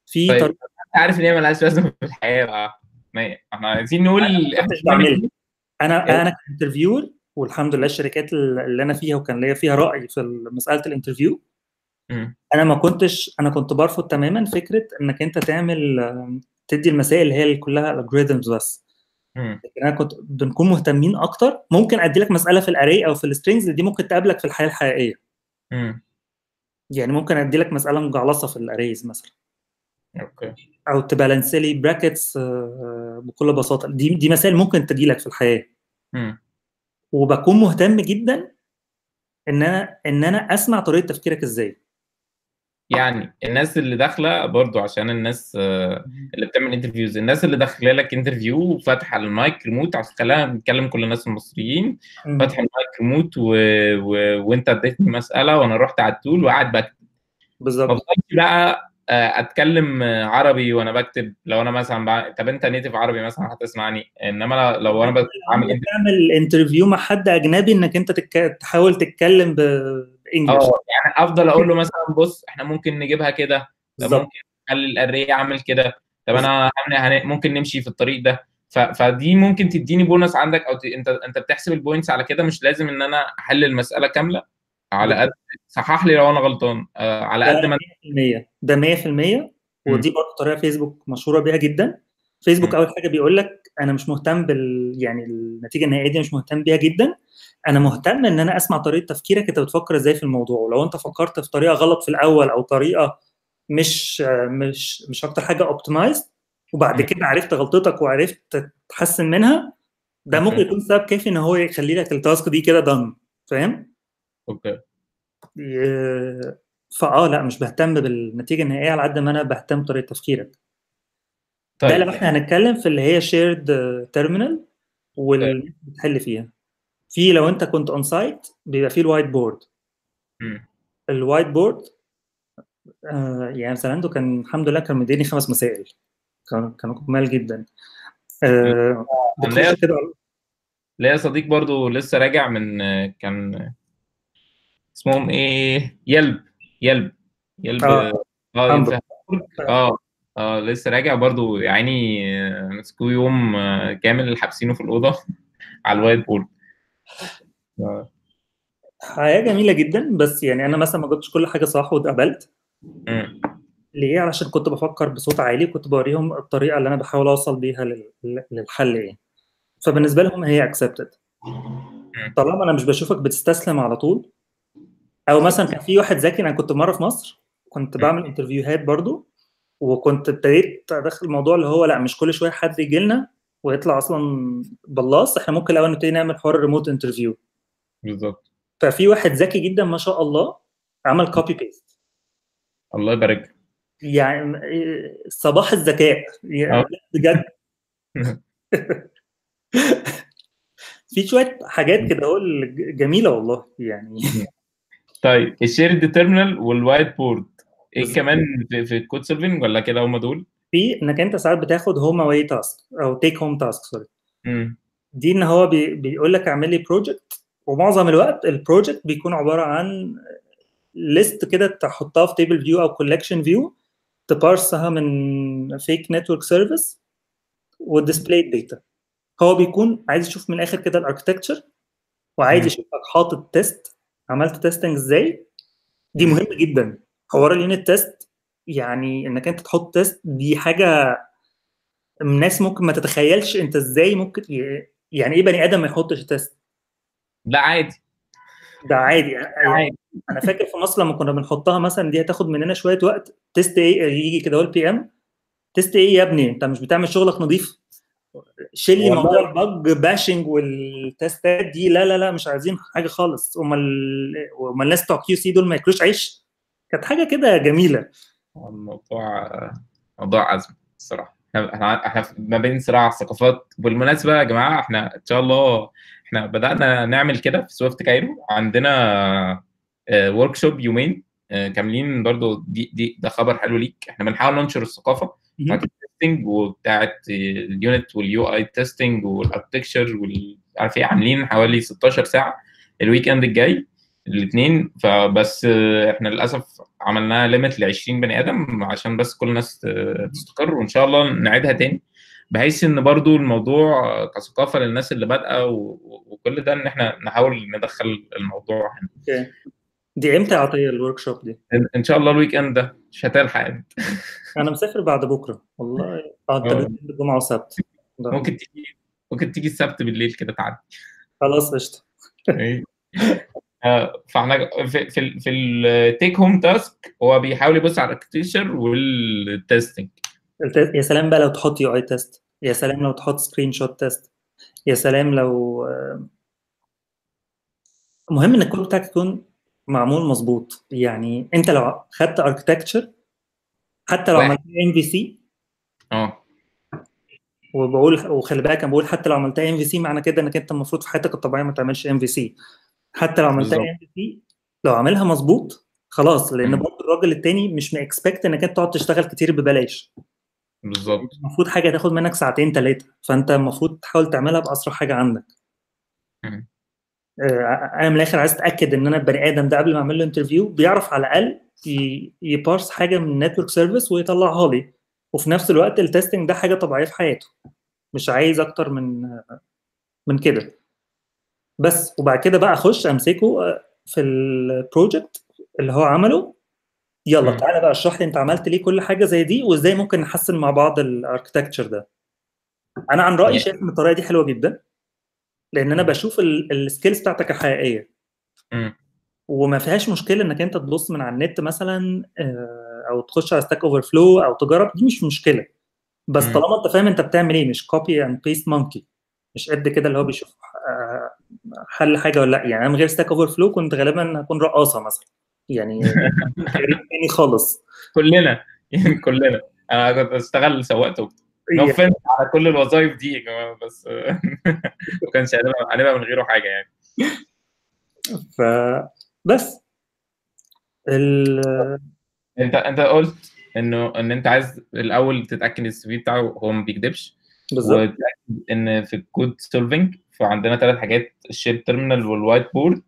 في طيب. طريقة عارف إن هي ملهاش لازمة في الحياة بقى ما إحنا عايزين نقول أنا أنا أنا ك interviewer والحمد لله الشركات اللي أنا فيها وكان ليا فيها رأي في مسألة ال interview. أنا ما كنتش أنا كنت برفض تماما فكرة إنك أنت تعمل تدي المسائل اللي هي كلها algorithms بس. لكن أنا كنت بنكون مهتمين أكتر ممكن أدي لك مسألة في ال array أو في ال strings دي ممكن تقابلك في الحياة الحقيقية. يعني ممكن أدي لك مسألة مجعلصة في ال arrays مثلا okay أو ت balance لي brackets بكل بساطة دي دي مسائل ممكن تجي لك في الحياة. وبكون مهتم جدا إن أنا إن أنا أسمع طريقة تفكيرك إزاي. يعني الناس اللي داخلة برضو عشان الناس آه، اللي بتعمل interviews الناس اللي داخلة لك interview وفاتحه ال mic remote عشان خلينا نتكلم كل الناس المصريين مم. فاتح ال mic remote و... و... وأنت اديتني مسألة وأنا رحت على ال tool وقاعد بكتب. بالظبط. بقى أتكلم آه، عربي وأنا بكتب. لو أنا مثلا بع... طب أنت native عربي مثلا هتسمعني. إنما لو أنا بعمل تعمل interview مع حد أجنبي إنك أنت تك... تحاول تتكلم ب English آه يعني أفضل أقول له مثلا بص إحنا ممكن نجيبها كده. ممكن نخلي ال array اعمل كده. طب أنا هن- ممكن نمشي في الطريق ده. ف... فدي ممكن تديني بونص عندك أو ت... أنت أنت بتحسب ال points على كده. مش لازم إن أنا أحل المسألة كاملة. على قد صحح لي لو أنا غلطان. آه على قد ما ده 100% ده 100% ودي برضه طريقة فيسبوك مشهورة بيها جدا. فيسبوك. أول حاجة بيقول لك أنا مش مهتم بال يعني النتيجة النهائية دي مش مهتم بيها جدا. أنا مهتم إن أنا أسمع طريقة تفكيرك أنت بتفكر إزاي في الموضوع. ولو أنت فكرت في طريقة غلط في الأول أو طريقة مش مش مش أكتر حاجة اوبتمايزد وبعد. كده عرفت غلطتك وعرفت تحسن منها ده ممكن مم. يكون سبب كافي إن هو يخلي لك ال task دي كده done فاهم؟ Okay. ي- فآه لا مش بهتم بالنتيجة النهائية على قد ما أنا بهتم بطريقة تفكيرك. ده طيب. لو إحنا هنتكلم في اللي هي shared terminal واللي بتحل فيها. في لو أنت كنت on-site بيبقى فيه ال whiteboard. ال whiteboard آه يعني Zalando كان الحمد لله كان مديني خمس مسائل. كانوا كانوا جمال جدا. آه ليا صديق برضو لسه راجع من آه، كان اسمهم إيه؟ Yelp Yelp Yelp آه. آه. آه آه لسه راجع برضو آه، مسكوه يوم آه، كامل حابسينه في الأوضة [laughs] على ال whiteboard. آه. حياة جميلة جدا بس يعني أنا مثلا ما جبتش كل حاجة صح واتقبلت. ليه؟ علشان كنت بفكر بصوت عالي وكنت بوريهم الطريقة اللي أنا بحاول أوصل بيها لل- للحل يعني فبالنسبة لهم هي accepted طالما أنا مش بشوفك بتستسلم على طول أو مثلا كان في واحد ذكي أنا كنت مرة في مصر كنت بعمل interview هات برضو وكنت ابتديت أدخل الموضوع اللي هو لا مش كل شوية حد يجي لنا ويطلع أصلا بلاص إحنا ممكن الأول نبتدي نعمل حوار ال remote interview بالظبط ففي واحد ذكي جدا ما شاء الله عمل copy paste الله يبارك. يعني صباح الذكاء. يعني آه. بجد. [laughs] في شوية حاجات كده هو جميلة والله يعني [laughs] طيب ال shared terminal وال whiteboard إيه. كمان في, في ال code solving ولا كده هم دول؟ في إنك أنت ساعات بتاخد home away task أو take home task sorry. دي إن هو بي بيقول لك اعمل لي project ومعظم الوقت ال project بيكون عبارة عن list كده تحطها في table view أو collection view ت parse ها من fake network service و display data هو بيكون عايز يشوف من الآخر كده ال architecture وعايز. يشوفك حاطط test عملت testing إزاي؟ دي مهمة جدا. حوار ال unit test يعني إنك أنت تحط test دي حاجة الناس ممكن ما تتخيلش أنت إزاي ممكن يعني إيه بني آدم ما يحطش test لا عادي. ده عادي. يعني أنا فاكر في مصر لما كنا بنحطها مثلا دي هتاخد مننا شوية وقت. test إيه يجي كده هو ال PM test إيه يا ابني أنت مش بتعمل شغلك نظيف. شيل لي. موضوع ال bug bashing وال test ات دي. لا لا لا مش عايزين حاجة خالص. امال امال الناس بتوع QC دول ما ياكلوش عيش. كانت حاجة كده جميلة. الموضوع موضوع عزم الصراحة. إحنا إحنا ما بين صراع الثقافات. بالمناسبة يا جماعة إحنا إن شاء الله إحنا بدأنا نعمل كده في Swift Cairo. عندنا workshop يومين آه، كاملين برضو. دي دي ده خبر حلو ليك. إحنا بنحاول ننشر الثقافة. ال testing وبتاعت ال unit وال UI testing وال architecture والعارف إيه عاملين حوالي 16 ساعة ال weekend الجاي الاثنين فبس إحنا للأسف عملناها limit ل 20 بني آدم عشان بس كل الناس تستقر وإن شاء الله نعيدها تاني. بحيث إن برضو الموضوع كثقافة للناس اللي بادئة وكل ده إن إحنا نحاول ندخل الموضوع هنا. okay. دي إمتى يا عطية ال workshop دي؟ ان شاء الله ال weekend ده. مش هتلحق أنت. أنا مسافر بعد بكرة. والله. بتقول الجمعة وسبت. ممكن تيجي ممكن تيجي السبت بالليل كده تعدي. خلاص قشطة. إيه. آه، فاحنا في في في ال take home task هو بيحاول يبص على ال architecture وال testing الت- يا سلام بقى لو تحط UI test يا سلام لو تحط screenshot test يا سلام لو آه، مهم ان الكود بتاعك يكون معمول مظبوط يعني انت لو خدت architecture حتى لو. عملت MVC آه وبقول وخلي بالك أنا بقول حتى لو عملتها MVC معنى كده إنك أنت المفروض في حياتك الطبيعية ما تعملش MVC حتى لو عملتها. MVC لو عاملها مظبوط خلاص لأن. برضه الراجل التاني مش م expect إنك أنت تقعد تشتغل كتير ببلاش بالظبط المفروض حاجة تاخد منك ساعتين ثلاثة فأنت المفروض تحاول تعملها بأسرع حاجة عندك مم. آه، أنا من الآخر عايز اتاكد ان أنا البني آدم ده قبل ما اعمل له interview بيعرف على الاقل ي parse حاجة من ال network service ويطلعها لي. وفي نفس الوقت ال testing ده حاجة طبيعية في حياته. مش عايز أكتر من من كده. بس وبعد كده بقى أخش أمسكه آه، في ال project اللي هو عمله. يلا. تعالى بقى اشرح لي أنت عملت ليه كل حاجة زي دي وإزاي ممكن نحسن مع بعض ال architecture ده. أنا عن رأيي شايف إن الطريقة دي حلوة جدا. لأن أنا بشوف ال skills بتاعتك الحقيقية. وما فيهاش مشكلة انك انت تبص من على النت مثلا آه، أو تخش على Stack Overflow أو تجرب دي مش مشكلة. بس مم. طالما انت فاهم انت بتعمل إيه مش copy and paste monkey مش قد كده اللي هو بيشوف آه، حل حاجة ولا لأ. يعني أنا من غير Stack Overflow كنت غالبا هكون رقاصة مثلا. يعني [laughs] تاني خالص. كلنا. يعني [laughs] كلنا. أنا كنت بشتغل سواق توك توك no يعني offense على كل الوظائف دي يا جماعة بس [laughs] ما كانش هنبقى من غيره حاجة يعني. فبس ال انت انت قلت انه إن أنت عايز الأول تتأكد ال CV بتاعه هو ما بيكذبش بالظبط. إن في ال code solving فعندنا ثلاث حاجات ال shared terminal وال whiteboard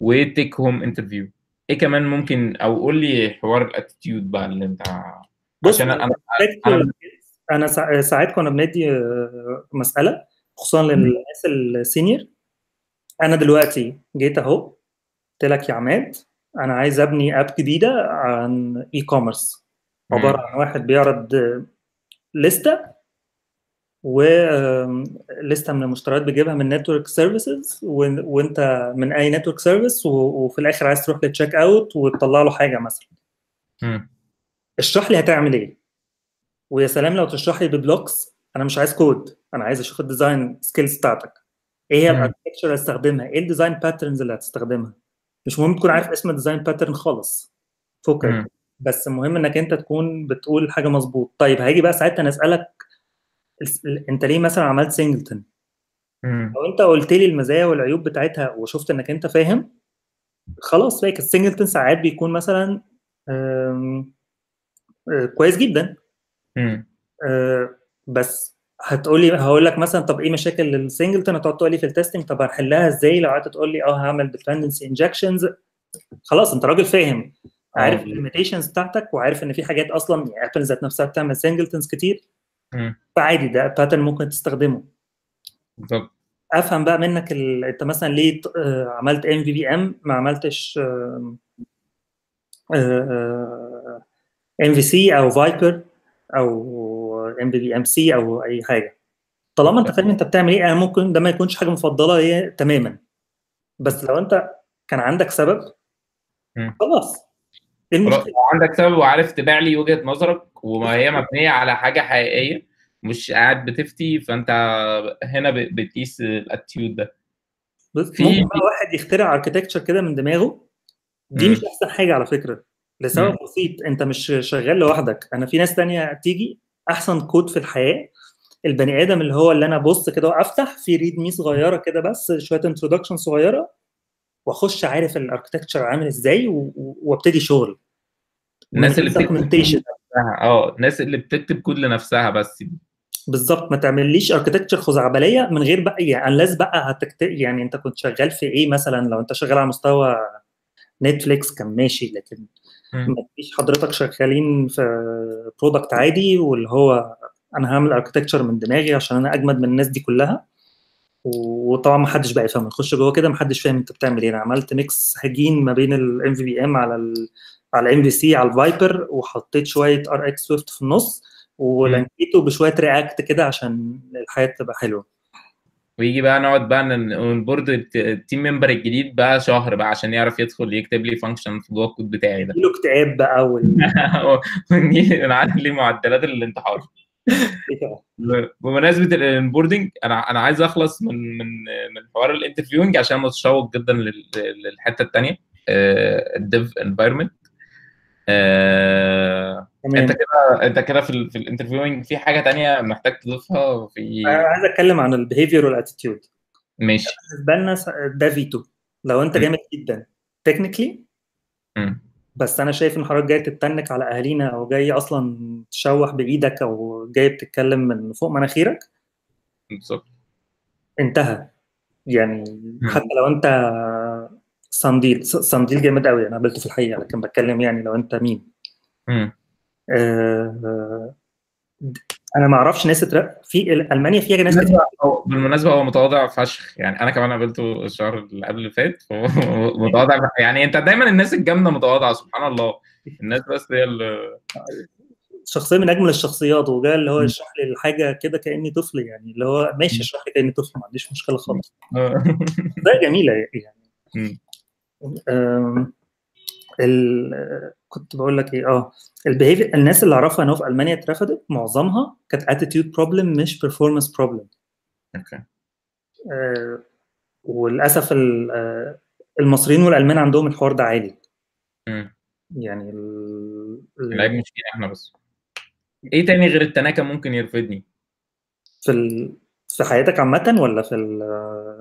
و take home interview إيه كمان ممكن أو قول لي حوار ال attitude بقى اللي انت بص عشان أنا أنا أنا سا- ساعات كنا بندي آه، مسألة خصوصا للناس ال senior. أنا دلوقتي جيت أهو قلت لك يا عماد أنا عايز أبني app جديدة عن e-commerce عبارة عن واحد بيعرض لستة ولستة من المشتريات بيجيبها من network services وإنت من أي network service وفي الآخر عايز تروح لل checkout وتطلع له حاجة مثلا. اشرح لي هتعمل إيه؟ ويا سلام لو تشرح لي ب blocks أنا مش عايز كود أنا عايز أشوف ال design skills بتاعتك. إيه هي. ال architecture اللي هتستخدمها إيه ال design patterns اللي هتستخدمها؟ مش مهم تكون عارف اسم ال design pattern خالص. فكك. بس المهم إنك أنت تكون بتقول حاجة مظبوط. طيب هيجي بقى ساعتها أنا أسألك أنت ليه مثلا عملت singleton مم. لو أنت قلت لي المزايا والعيوب بتاعتها وشفت إنك أنت فاهم خلاص فاك ال singleton ساعات بيكون مثلا آه، كويس جدا. آه، بس هتقولي هقول لك مثلا طب إيه مشاكل ال singleton؟ هتقعد تقول لي في ال testing طب هنحلها إزاي؟ لو قعدت تقول لي أه هعمل dependency injections. خلاص أنت راجل فاهم. عارف آه. ال limitations بتاعتك وعارف إن في حاجات أصلا يعني Apple ذات نفسها بتعمل singletons كتير. مم. فعادي ده pattern ممكن تستخدمه. بالظبط. أفهم بقى منك ال... أنت مثلا ليه آه، عملت MVVM ما عملتش MVC أو VIPER أو ام في بي ام سي أو أي حاجة. طالما أنت فاهم أنت بتعمل إيه أنا ممكن ده ما يكونش حاجة مفضلة هي تماما. بس لو أنت كان عندك سبب. خلاص. المشكلة؟ لو عندك سبب وعارف تبيع لي وجهة نظرك وما هي مبنية على حاجة حقيقية مش قاعد بتفتي فأنت هنا بتقيس ال attitude ده. بس في- ممكن واحد يخترع architecture كده من دماغه. دي. مش أحسن حاجة على فكرة. لسبب. بسيط انت مش شغال لوحدك. أنا في ناس تانية تيجي احسن كود في الحياة البني آدم اللي هو اللي أنا ابص كده وافتح في README صغيرة كده بس شوية introduction صغيرة واخش عارف ال architecture عامل إزاي وابتدي شغل. الناس اللي بتكتب آه الناس اللي بتكتب كود لنفسها بس. بالظبط. ما تعمليش architecture خزعبلية من غير بقى يعني unless بقى هتكت... يعني انت كنت شغال في إيه مثلا؟ لو انت شغال على مستوى Netflix كان ماشي لكن ما تجيش حضرتك شغالين في product عادي واللي هو أنا هعمل architecture من دماغي عشان أنا أجمد من الناس دي كلها. وطبعا ما حدش بقى يفهم نخش جوه كده ما حدش فاهم أنت بتعمل إيه. أنا عملت mix هجين ما بين ال MVVM على ال على MVC على ال VIPER وحطيت شوية RxSwift في النص و linkيته بشوية React كده عشان الحياة تبقى حلوة. ويجي بقى نقعد بقى ن board ال team member الجديد بقى شهر بقى عشان يعرف يدخل يكتب لي function في جوه الكود بتاعي ده. له اكتئاب بقى [laughs] ليه معدلات الانتحار. [laughs] بمناسبة ال onboarding أنا أنا عايز أخلص من من من حوار ال interviewing عشان متشوق جدا للحتة الثانية ال dev environment انت كده انت كده في في ال interviewing في حاجة تانية محتاج تضيفها في أنا عايز أتكلم عن ال behavior وال attitude ماشي. بالنسبة لنا ده فيتو لو أنت جامد جدا. technically بس أنا شايف إن حضرتك جاي تتنك على أهالينا أو جاي أصلا تشوح بإيدك أو جاي بتتكلم من فوق مناخيرك. بالظبط. انتهى. يعني حتى لو أنت صنديل صنديل جامد قوي أنا قابلته في الحقيقة. لكن بتكلم يعني لو أنت مين. آه أنا ما أعرفش ناس في ألمانيا فيها ناس كتير. بالمناسبة هو متواضع فشخ. يعني أنا كمان قابلته الشهر اللي قبل اللي فات [laughs] متواضع يعني أنت دايما الناس الجامدة متواضعة سبحان الله. الناس بس هي اللي شخصية من أجمل الشخصيات وجاء اللي هو يشرح لي الحاجة كده كأني طفل يعني. اللي هو ماشي اشرح لي كأني طفل ما عنديش مشكلة خالص. [laughs] ده جميلة يعني. كنت بقول لك إيه آه ال behavior الناس اللي أعرفها أنا في ألمانيا اترفضت معظمها كانت attitude problem مش performance problem okay. آه وللأسف المصريين والألمان عندهم الحوار ده عالي. امم يعني العيب مش فينا إحنا بس. إيه تاني غير التناكة ممكن يرفضني في ال... في حياتك عامة ولا في ال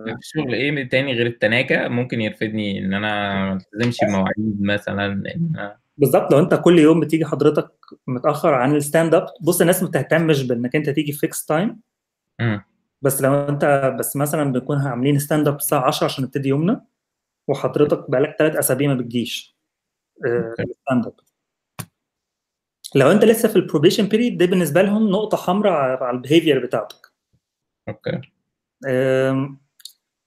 في الشغل إيه تاني غير التناكة؟ ممكن يرفضني إن أنا ما التزمش بمواعيد مثلا إن بالظبط لو أنت كل يوم بتيجي حضرتك متأخر عن ال stand-up بص الناس ما بتهتمش بإنك أنت تيجي fixed time بس لو أنت بس مثلا بنكون عاملين stand-up الساعة 10 عشان نبتدي يومنا وحضرتك بقالك ثلاث أسابيع ما بتجيش stand-up لو أنت لسه في ال probation period ده بالنسبة لهم نقطة حمراء على ال behavior بتاعتك. okay.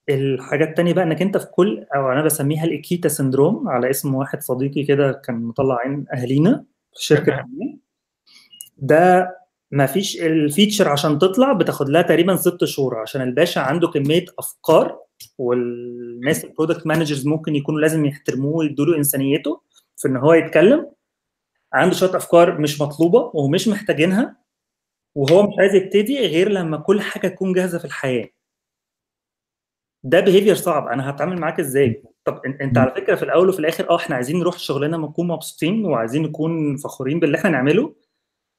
الحاجات التانية بقى إنك أنت في كل أو أنا بسميها الإكيتا syndrome على اسم واحد صديقي كده كان مطلع عين أهالينا في شركة ده ما فيش ال feature عشان تطلع بتاخد لها تقريبا ست شهور عشان الباشا عنده كمية أفكار والناس ال product managers ممكن يكونوا لازم يحترموه ويدوا له إنسانيته في إن هو يتكلم. عنده شوية أفكار مش مطلوبة ومش محتاجينها. وهو مش عايز يبتدي غير لما كل حاجة تكون جاهزة في الحياة. ده behavior صعب. أنا هتعامل معاك إزاي؟ طب أنت على فكرة في الأول وفي الآخر آه إحنا عايزين نروح شغلنا نكون مبسوطين وعايزين نكون فخورين باللي إحنا نعمله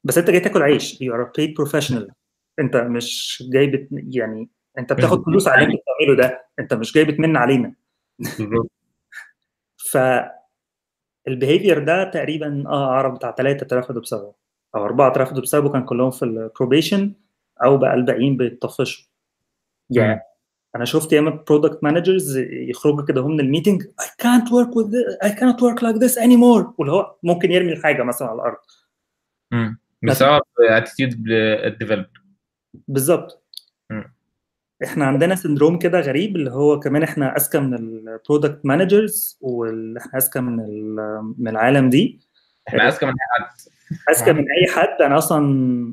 بس أنت جاي تاكل عيش. you are paid professional أنت مش جاي بت... يعني أنت بتاخد فلوس على اللي أنت بتعمله ده. أنت مش جاي بتمن علينا. [laughs] ف ال behavior ده تقريبا آه اعرف بتاع ثلاثة اترفضوا بسببه أو أربعة اترفضوا بسببه كان كلهم في ال probation أو بقى الباقيين بيتطفشوا يعني أنا شفت ياما product managers يخرجوا كده هم من ال meeting I can't work with this I cannot work like this anymore. واللي هو ممكن يرمي الحاجة مثلا على الأرض. امم بسبب attitude ال developer بالظبط. إحنا عندنا syndrome كده غريب اللي هو كمان إحنا أذكى من ال product managers وإحنا أذكى من من العالم دي. إحنا اذكى من أي حد. اذكى من أي حد. أنا أصلا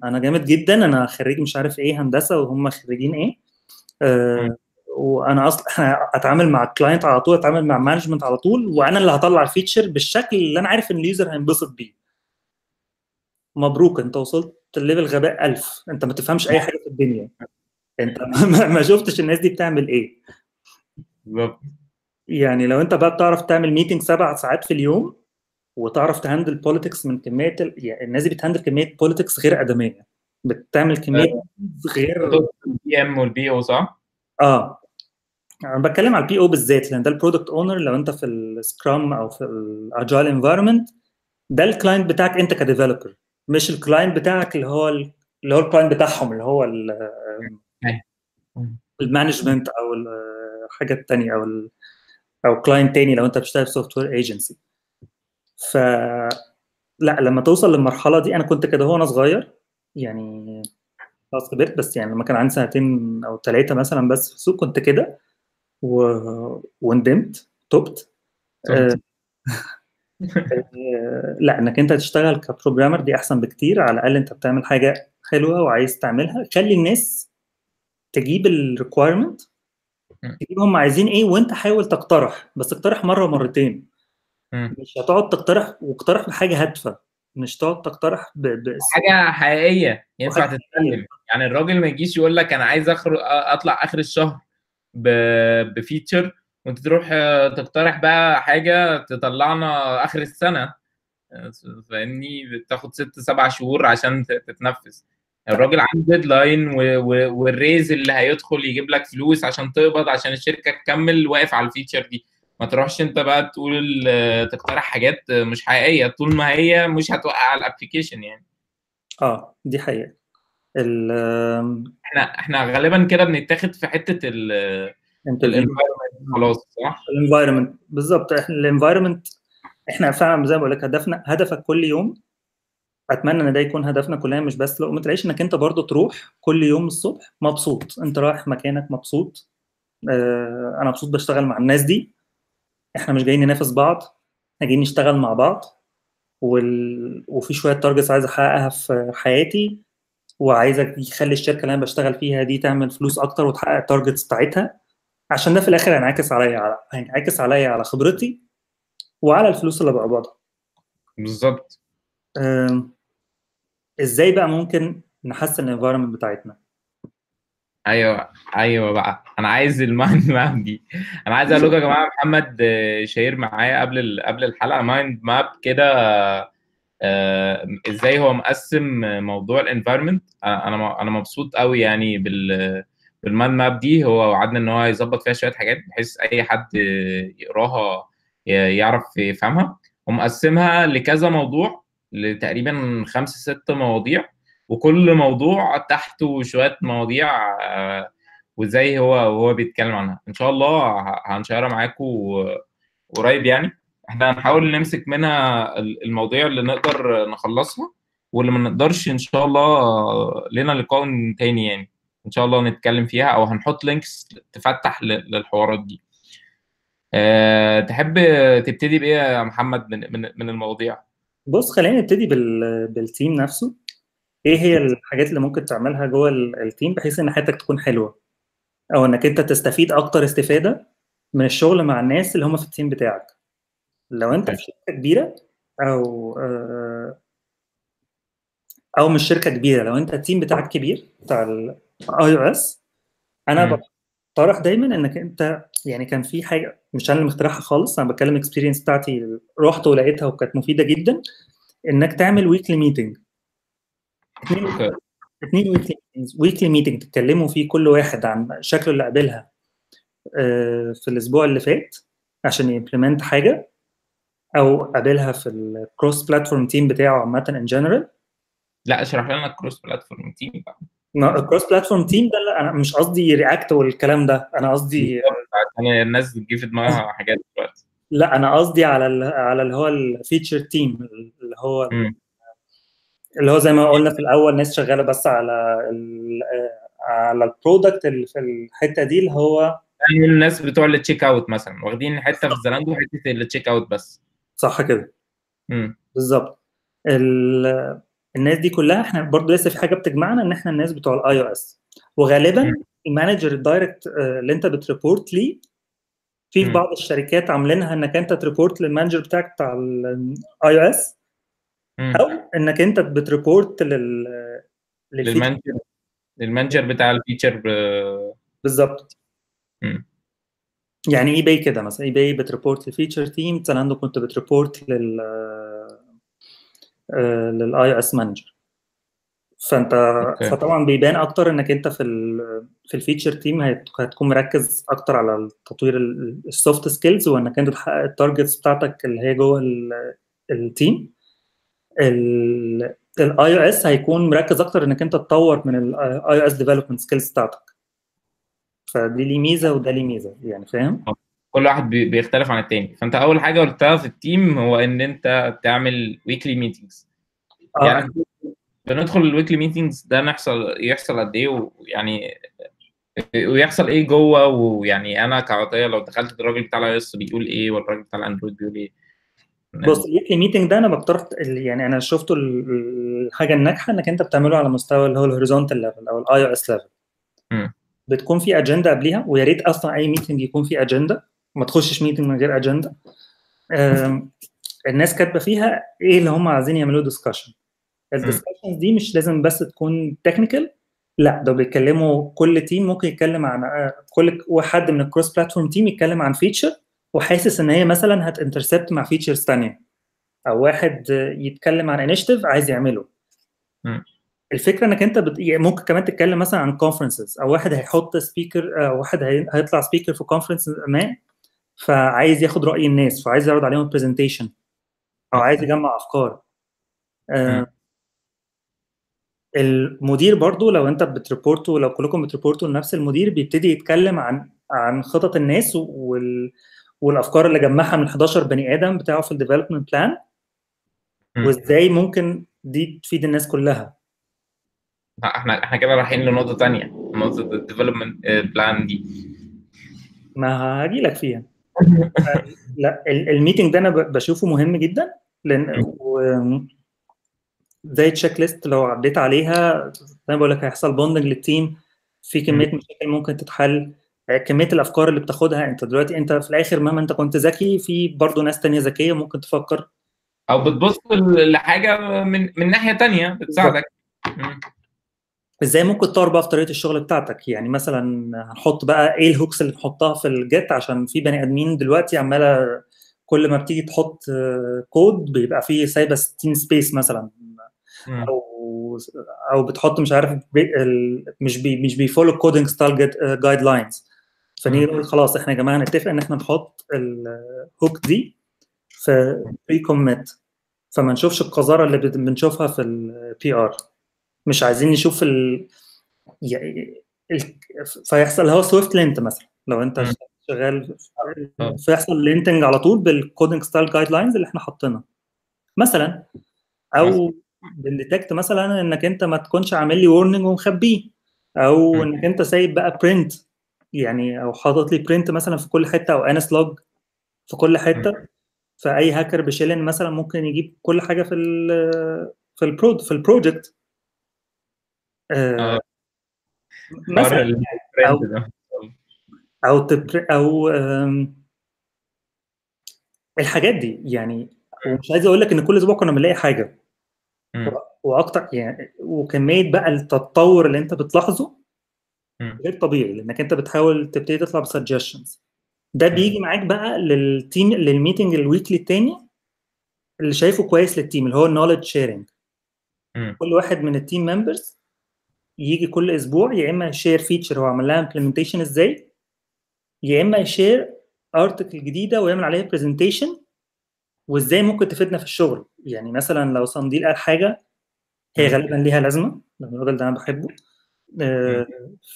أنا جامد جدا. أنا خريج مش عارف إيه هندسة وهم خريجين إيه. أه وأنا أصلا أتعامل مع ال client على طول أتعامل مع management على طول وأنا اللي هطلع ال feature بالشكل اللي أنا عارف إن ال user هينبسط بيه. مبروك. أنت وصلت level غباء 1000 أنت ما تفهمش أي حاجة في الدنيا. أنت [laughs] ما شفتش الناس دي بتعمل إيه. بالظبط. يعني لو أنت بقى بتعرف تعمل meeting سبع ساعات في اليوم وتعرف ت handle politics من كمية ال... يعني الناس دي بت handle كمية politics غير آدمية. بتعمل كمية غير ال PM وال PO صح؟ آه. أنا بتكلم على ال PO بالذات لأن ده ال product owner لو أنت في ال Scrum أو في ال agile environment ده ال client بتاعك أنت ك developer مش ال client بتاعك اللي هو ال- اللي هو ال client بتاعهم اللي هو ال- ال management أو الحاجة الثانية أو ال أو client تاني لو أنت بتشتغل في software agency ف لا لما توصل للمرحلة دي أنا كنت كده وأنا صغير يعني خلاص كبرت بس يعني لما كان عندي سنتين أو ثلاثة مثلا بس في السوق كنت كده و... وندمت تبت آه، آه، لا إنك أنت تشتغل كبروجرامر دي أحسن بكتير على الأقل أنت بتعمل حاجة حلوة وعايز تعملها خلي الناس تجيب الريكويرمنت مم. تجيب هم عايزين إيه وأنت حاول تقترح بس اقترح مرة ومرتين. مش هتقعد تقترح واقترح بحاجة هادفة. مش تقعد تقترح ب... ب... حاجة حقيقية ينفع تتكلم يعني الراجل ما يجيش يقول لك أنا عايز أخر... أطلع آخر الشهر ب... ب feature وأنت تروح تقترح بقى حاجة تطلعنا آخر السنة. فاهمني؟ بتاخد ست سبع شهور عشان ت- تتنفذ الراجل عنده deadline و... و... وال raise اللي هيدخل يجيب لك فلوس عشان تقبض عشان الشركة تكمل واقف على ال feature دي. ما تروحش انت بقى تقول آه، تقترح حاجات مش حقيقية طول ما هي مش هتوقع ال application يعني. آه دي حقيقة. ال إحنا إحنا غالبا كده بنتاخد في حتة ال ال environment خلاص صح؟ ال environment بالظبط. إحنا ال environment إحنا فعلا زي ما بقول لك هدفنا هدفك كل يوم أتمنى إن ده يكون هدفنا كلنا مش بس لقمه العيش إنك أنت برضو تروح كل يوم الصبح مبسوط. أنت رايح مكانك مبسوط. آه أنا مبسوط بشتغل مع الناس دي. إحنا مش جايين ننافس بعض إحنا جايين نشتغل مع بعض وال... وفي شوية targets عايز أحققها في حياتي وعايزك يخلي الشركة اللي أنا بشتغل فيها دي تعمل فلوس أكتر وتحقق ال targets بتاعتها. عشان ده في الآخر هينعكس عليا على هينعكس عليا على خبرتي وعلى الفلوس اللي بقبضها. بالظبط. إزاي بقى ممكن نحسن ال environment بتاعتنا؟ أيوه أيوه بقى. أنا عايز ال mind [laughs] map دي. أنا عايز أقول لكم يا جماعة محمد شهير معايا قبل قبل الحلقة. mind map كده آه، إزاي هو مقسم موضوع ال environment أنا أنا مبسوط قوي يعني بال بال mind map دي. هو وعدنا إن هو يظبط فيها شوية حاجات بحيث أي حد يقراها يعرف يفهمها. ومقسمها لكذا موضوع لتقريبا خمس ست مواضيع. وكل موضوع تحته شوية مواضيع آه، وازاي هو هو بيتكلم عنها. إن شاء الله هن share ها معاكم قريب يعني. إحنا هنحاول نمسك منها ال- المواضيع اللي نقدر نخلصها واللي ما نقدرش إن شاء الله لنا لقاء تاني يعني. إن شاء الله نتكلم فيها أو هنحط links تفتح للحوارات دي. أه تحب تبتدي بإيه يا محمد من من من المواضيع؟ بص خلينا نبتدي بال... بال team نفسه. إيه هي الحاجات اللي ممكن تعملها جوه ال- ال team بحيث إن حياتك تكون حلوة؟ أو إنك أنت تستفيد أكتر استفادة من الشغل مع الناس اللي هم في ال team بتاعك. لو أنت في شركة كبيرة أو آه، أو مش شركة كبيرة لو أنت ال team بتاعك كبير بتاع ال iOS أنا. بقترح دايما إنك أنت يعني كان في حاجة مش أنا اللي مخترعها خالص أنا بتكلم experience بتاعتي رحت ولقيتها وكانت مفيدة جدا إنك تعمل weekly meeting اثنين weekly weekly meeting تتكلموا فيه كل واحد عن مشكلة اللي قابلها آه، في الأسبوع اللي فات عشان ي implement حاجة أو قابلها في ال cross-platform team بتاعه عامة in general لا اشرح لنا ال cross-platform team بقى. ال cross-platform team ده لا، أنا مش قصدي React والكلام ده أنا قصدي عشان الناس بتجي في دماغها حاجات دلوقتي. لا أنا قصدي على ال على اللي هو ال feature team اللي هو مم. اللي هو زي ما قلنا في الأول ناس شغالة بس على ال على ال product اللي في الحتة دي اللي هو يعني الناس بتوع ال checkout مثلا واخدين حتة في Zalando وحتة ال checkout بس صح كده. بالظبط ال- الناس دي كلها إحنا برضو لسه في حاجة بتجمعنا إن إحنا الناس بتوع ال iOS وغالبا. ال manager ال direct آه، اللي انت بت report ليه في. بعض الشركات عاملينها إنك أنت ت report لل manager بتاعك بتاع ال iOS مم. أو إنك أنت بت report لل لل feature. لل manager. لل manager بتاع ال feature ب- بالظبط. مم. يعني eBay كده مثلا. eBay بت report لل feature team. Zalando كنت بت report لل لل iOS manager. فأنت okay. فطبعا بيبان أكتر إنك أنت في ال في ال feature team هتكون مركز أكتر على تطوير ال soft skills وإنك أنت تحقق ال targets بتاعتك اللي هي جوه ال team. ال iOS هيكون مركز أكتر إنك أنت تطور من ال iOS development skills بتاعتك. فدي ليه ميزة وده ليه ميزة يعني فاهم؟ كل واحد بي- بيختلف عن التاني. فأنت أول حاجة قلتها في ال team هو إن أنت تعمل weekly meetings آه. يعني بندخل ال weekly meetings ده نحصل يحصل قد إيه ويعني ويحصل إيه جوه ويعني أنا كعطية لو دخلت الراجل بتاع ال iOS بيقول إيه والراجل بتاع ال Android بيقول إيه. بص ال weekly meeting ده أنا بقترح يعني أنا شفته ال- الحاجة الناجحة إنك أنت بتعمله على مستوى اللي هو ال horizontal level أو ال iOS level. بتكون في اجنده قبليها ويا ريت أصلا أي meeting يكون في اجنده ما تخشش meeting من غير اجنده الناس كاتبة فيها إيه اللي هم عايزين يعملوه discussion ال discussions دي مش لازم بس تكون technical لا ده بيتكلموا كل team ممكن يتكلم عن آه، كل واحد من ال cross platform team يتكلم عن feature وحاسس إن هي مثلا هت intersect مع features ثانية أو واحد آه، يتكلم عن initiative عايز يعمله. الفكرة إنك أنت بت... يعني ممكن كمان تتكلم مثلا عن conferences أو واحد هيحط speaker أو واحد هي... هيطلع speaker في conference ما فعايز ياخد رأي الناس فعايز يعرض عليهم presentation أو عايز يجمع أفكار. آه. المدير برضو لو أنت بت report وا لو كلكم بت report وا لنفس المدير بيبتدي يتكلم عن عن خطط الناس وال والأفكار اللي جمعها من 11 بني آدم بتاعه في ال development plan. وإزاي ممكن دي تفيد الناس كلها. إحنا إحنا كده رايحين لنقطة ثانية نقطة ال development plan دي. ما هاجي لك فيها. [laughs] لا ال- ال meeting ده أنا بشوفه مهم جدا لأن زي checklist لو عديت عليها زي ما بقول لك هيحصل bonding لل team في كمية مشاكل ممكن تتحل. آه، كمية الأفكار اللي بتاخدها. أنت دلوقتي أنت في الآخر مهما أنت كنت ذكي في برضه ناس تانية ذكية ممكن تفكر. أو بتبص لحاجة من من ناحية تانية بتساعدك. إزاي ممكن تطور بقى في طريقة الشغل بتاعتك؟ يعني مثلا هنحط بقى إيه ال hooks اللي نحطها في ال Git عشان في بني آدمين دلوقتي عمالة كل ما بتيجي تحط آه، كود بيبقى فيه سايبه 60 space مثلا. أو أو بتحط مش عارف بي مش بي مش بي follow ال coding style guidelines فنيجي نقول خلاص إحنا يا جماعة نتفق إن إحنا نحط ال hook دي في pre-commit فما نشوفش القذارة اللي بنشوفها في ال PR مش عايزين نشوف ال... يعني ال... فيحصل هو SwiftLint مثلا. لو أنت. شغال آه. فيحصل linting على طول بال coding style guidelines اللي إحنا حاطينها. مثلا. أو بن detect مثلا إنك أنت ما تكونش عامل لي warning ومخبيه. أو. إنك أنت سايب بقى print يعني أو حاطط لي print مثلا في كل حتة أو NSLog في كل حتة فأي هاكر بشيلن مثلا ممكن يجيب كل حاجة في ال في البرو في البروجكت آه آه. مثلا الترند ده. أو تبر... أو الحاجات دي يعني ومش عايز أقول لك إن كل أسبوع كنا بنلاقي حاجة. وأكتر يعني وكمية بقى التطور اللي أنت بتلاحظه. غير طبيعي لأنك أنت بتحاول تبتدي تطلع ب suggestions ده. بيجي معاك بقى لل team لل meeting ال weekly التاني اللي شايفه كويس لل team اللي هو ال knowledge sharing. كل واحد من ال team members يجي كل أسبوع يا إما ي share feature هو عمل لها implementation إزاي يا إما ي share article جديدة ويعمل عليها presentation وإزاي ممكن تفيدنا في الشغل يعني مثلا لو Sundell قال حاجة هي. غالبا ليها لازمة لأن الراجل ده أنا بحبه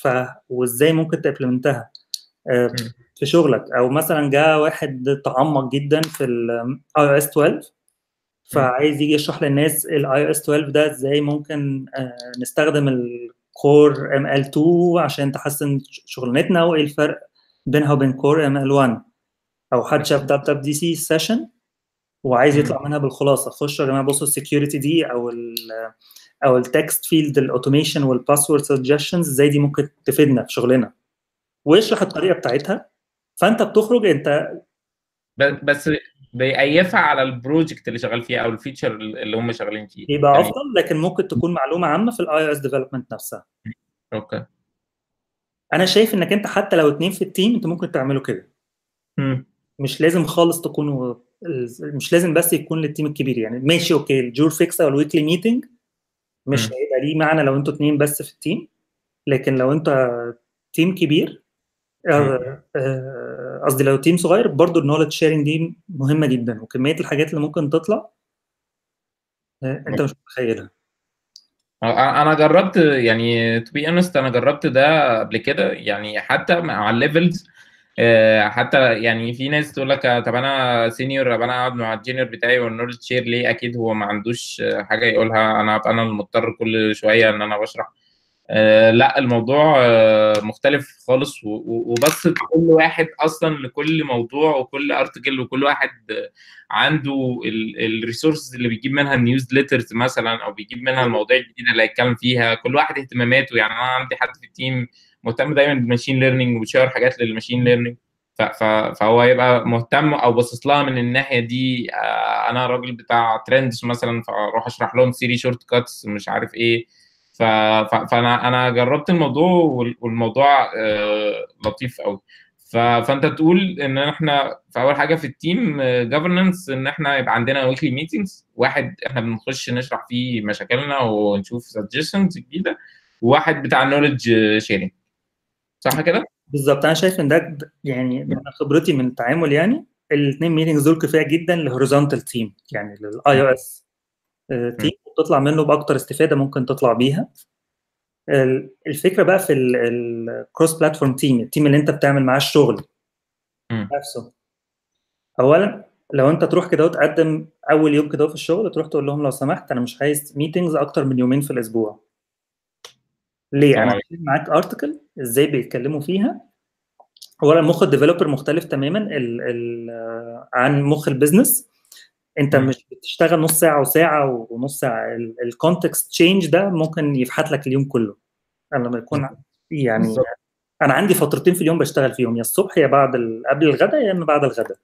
ف وازاي ممكن ت implement ها آه،. في شغلك. أو مثلا جاء واحد تعمق جدا في ال iOS 12 فعايز يجي يشرح للناس ال iOS 12 ده إزاي ممكن آه، نستخدم ال Core ML 2 عشان تحسن شغلانتنا وإيه الفرق بينها وبين Core ML 1 أو حد شاف WWDC session وعايز يطلع منها بالخلاصة. خشوا يا جماعة بصوا ال security دي أو ال أو ال text field ال automation وال password suggestions إزاي دي ممكن تفيدنا في شغلنا. ويشرح الطريقة بتاعتها. فأنت بتخرج أنت بس بيقيفها على ال project اللي شغال فيه أو ال feature اللي هم شغالين فيه. يبقى يعني أفضل لكن ممكن تكون معلومة عامة في ال iOS development نفسها. okay. أنا شايف إنك أنت حتى لو اتنين في ال team أنت ممكن تعملوا كده. مش لازم خالص تكونوا مش لازم بس يكون لل team الكبير يعني. ماشي okay. ال jour fixe أو ال weekly meeting مش. هيبقى ليه معنى لو أنتوا اتنين بس في ال team لكن لو انت team كبير آه، آه، قصدي لو team صغير برضو ال knowledge sharing دي مهمة جدا وكمية الحاجات اللي ممكن تطلع آه، انت مش متخيلها. أنا جربت يعني to be أنا جربت ده قبل كده يعني حتى مع ال levels حتى يعني في ناس تقول لك آه، طب أنا senior طب أنا أقعد مع ال junior بتاعي وال knowledge share ليه؟ أكيد هو ما عندوش آه، حاجة يقولها. أنا أبقى أنا المضطر كل شوية إن أنا بشرح. آه، لأ الموضوع آه، مختلف خالص. وبس كل واحد أصلا لكل موضوع وكل article وكل واحد آه، عنده ال resources اللي بيجيب منها ال newsletters مثلا أو بيجيب منها المواضيع الجديده اللي هيتكلم فيها. كل واحد اهتماماته. يعني أنا عندي حد في ال team مهتم دايما بال machine learning وبي share حاجات لل machine learning فهو يبقى مهتم أو باصص لها من الناحية دي آه، أنا راجل بتاع trends مثلا فأروح أشرح لهم Siri shortcuts مش عارف إيه. فأنا أنا جربت الموضوع وال- والموضوع آه، لطيف قوي. فأنت تقول إن إحنا في أول حاجة في ال team governance إن إحنا يبقى عندنا weekly meetings واحد إحنا بنخش نشرح فيه مشاكلنا ونشوف suggestions جديدة وواحد بتاع knowledge sharing صح كده؟ بالظبط. أنا شايف إن ده يعني من خبرتي من التعامل يعني الاثنين meetings دول كفاية جدا ل horizontal team يعني للاي أو team تطلع منه بأكتر استفادة ممكن تطلع بيها. ال- الفكرة بقى في ال cross platform team ال team اللي أنت بتعمل معاه الشغل. نفسه. اولا لو أنت تروح كده وتقدم أول يوم كده في الشغل تروح تقول لهم لو سمحت أنا مش عايز meetings أكتر من يومين في الأسبوع. ليه أنا طبعاً. معاك article إزاي بيتكلموا فيها اولا مخ ال developer مختلف تماما ال ال آه، عن مخ ال business أنت. مش بتشتغل نص ساعة وساعة ونص ساعة ال context change ده ممكن يفحت لك اليوم كله أنا لما يكون يعني بالظبط. أنا عندي فترتين في اليوم بشتغل فيهم يا الصبح يا بعد. قبل الغداء يا إما بعد الغداء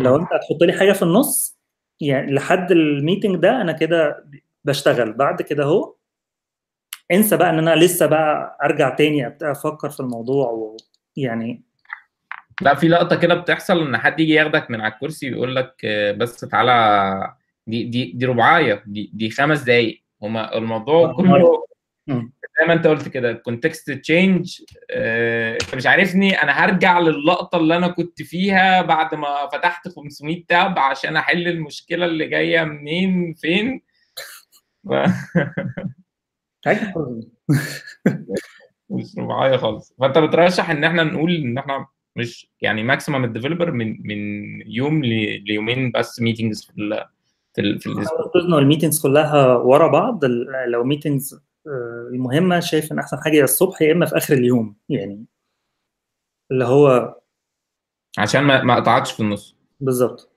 لو. أنت هتحط لي حاجة في النص يعني لحد ال meeting ده أنا كده بشتغل بعد كده أهو انسى بقى ان أنا لسه بقى ارجع تاني ابدا أفكر في الموضوع ويعني لا في لقطة كده بتحصل إن حد يجي ياخدك من على الكرسي ويقول لك آه، بس تعالى دي دي دي رباعية دي دي خمس دقايق هما الموضوع آه. كله. زي ما انت قلت كده context change انت مش عارفني أنا هرجع للقطة اللي أنا كنت فيها بعد ما فتحت 500 tab عشان أحل المشكلة اللي جاية منين فين [laughs] [laughs] مش رباعيه خالص. فأنت بترشح إن إحنا نقول إن إحنا مش يعني maximum ال developer من من يوم ليومين بس meetings في ال في, ال في ال meetings كلها ورا بعض. لو meetings المهمة شايف إن أحسن حاجة يا الصبح يا إما في آخر اليوم يعني. اللي هو عشان ما ما أقطعكش في النص. بالظبط.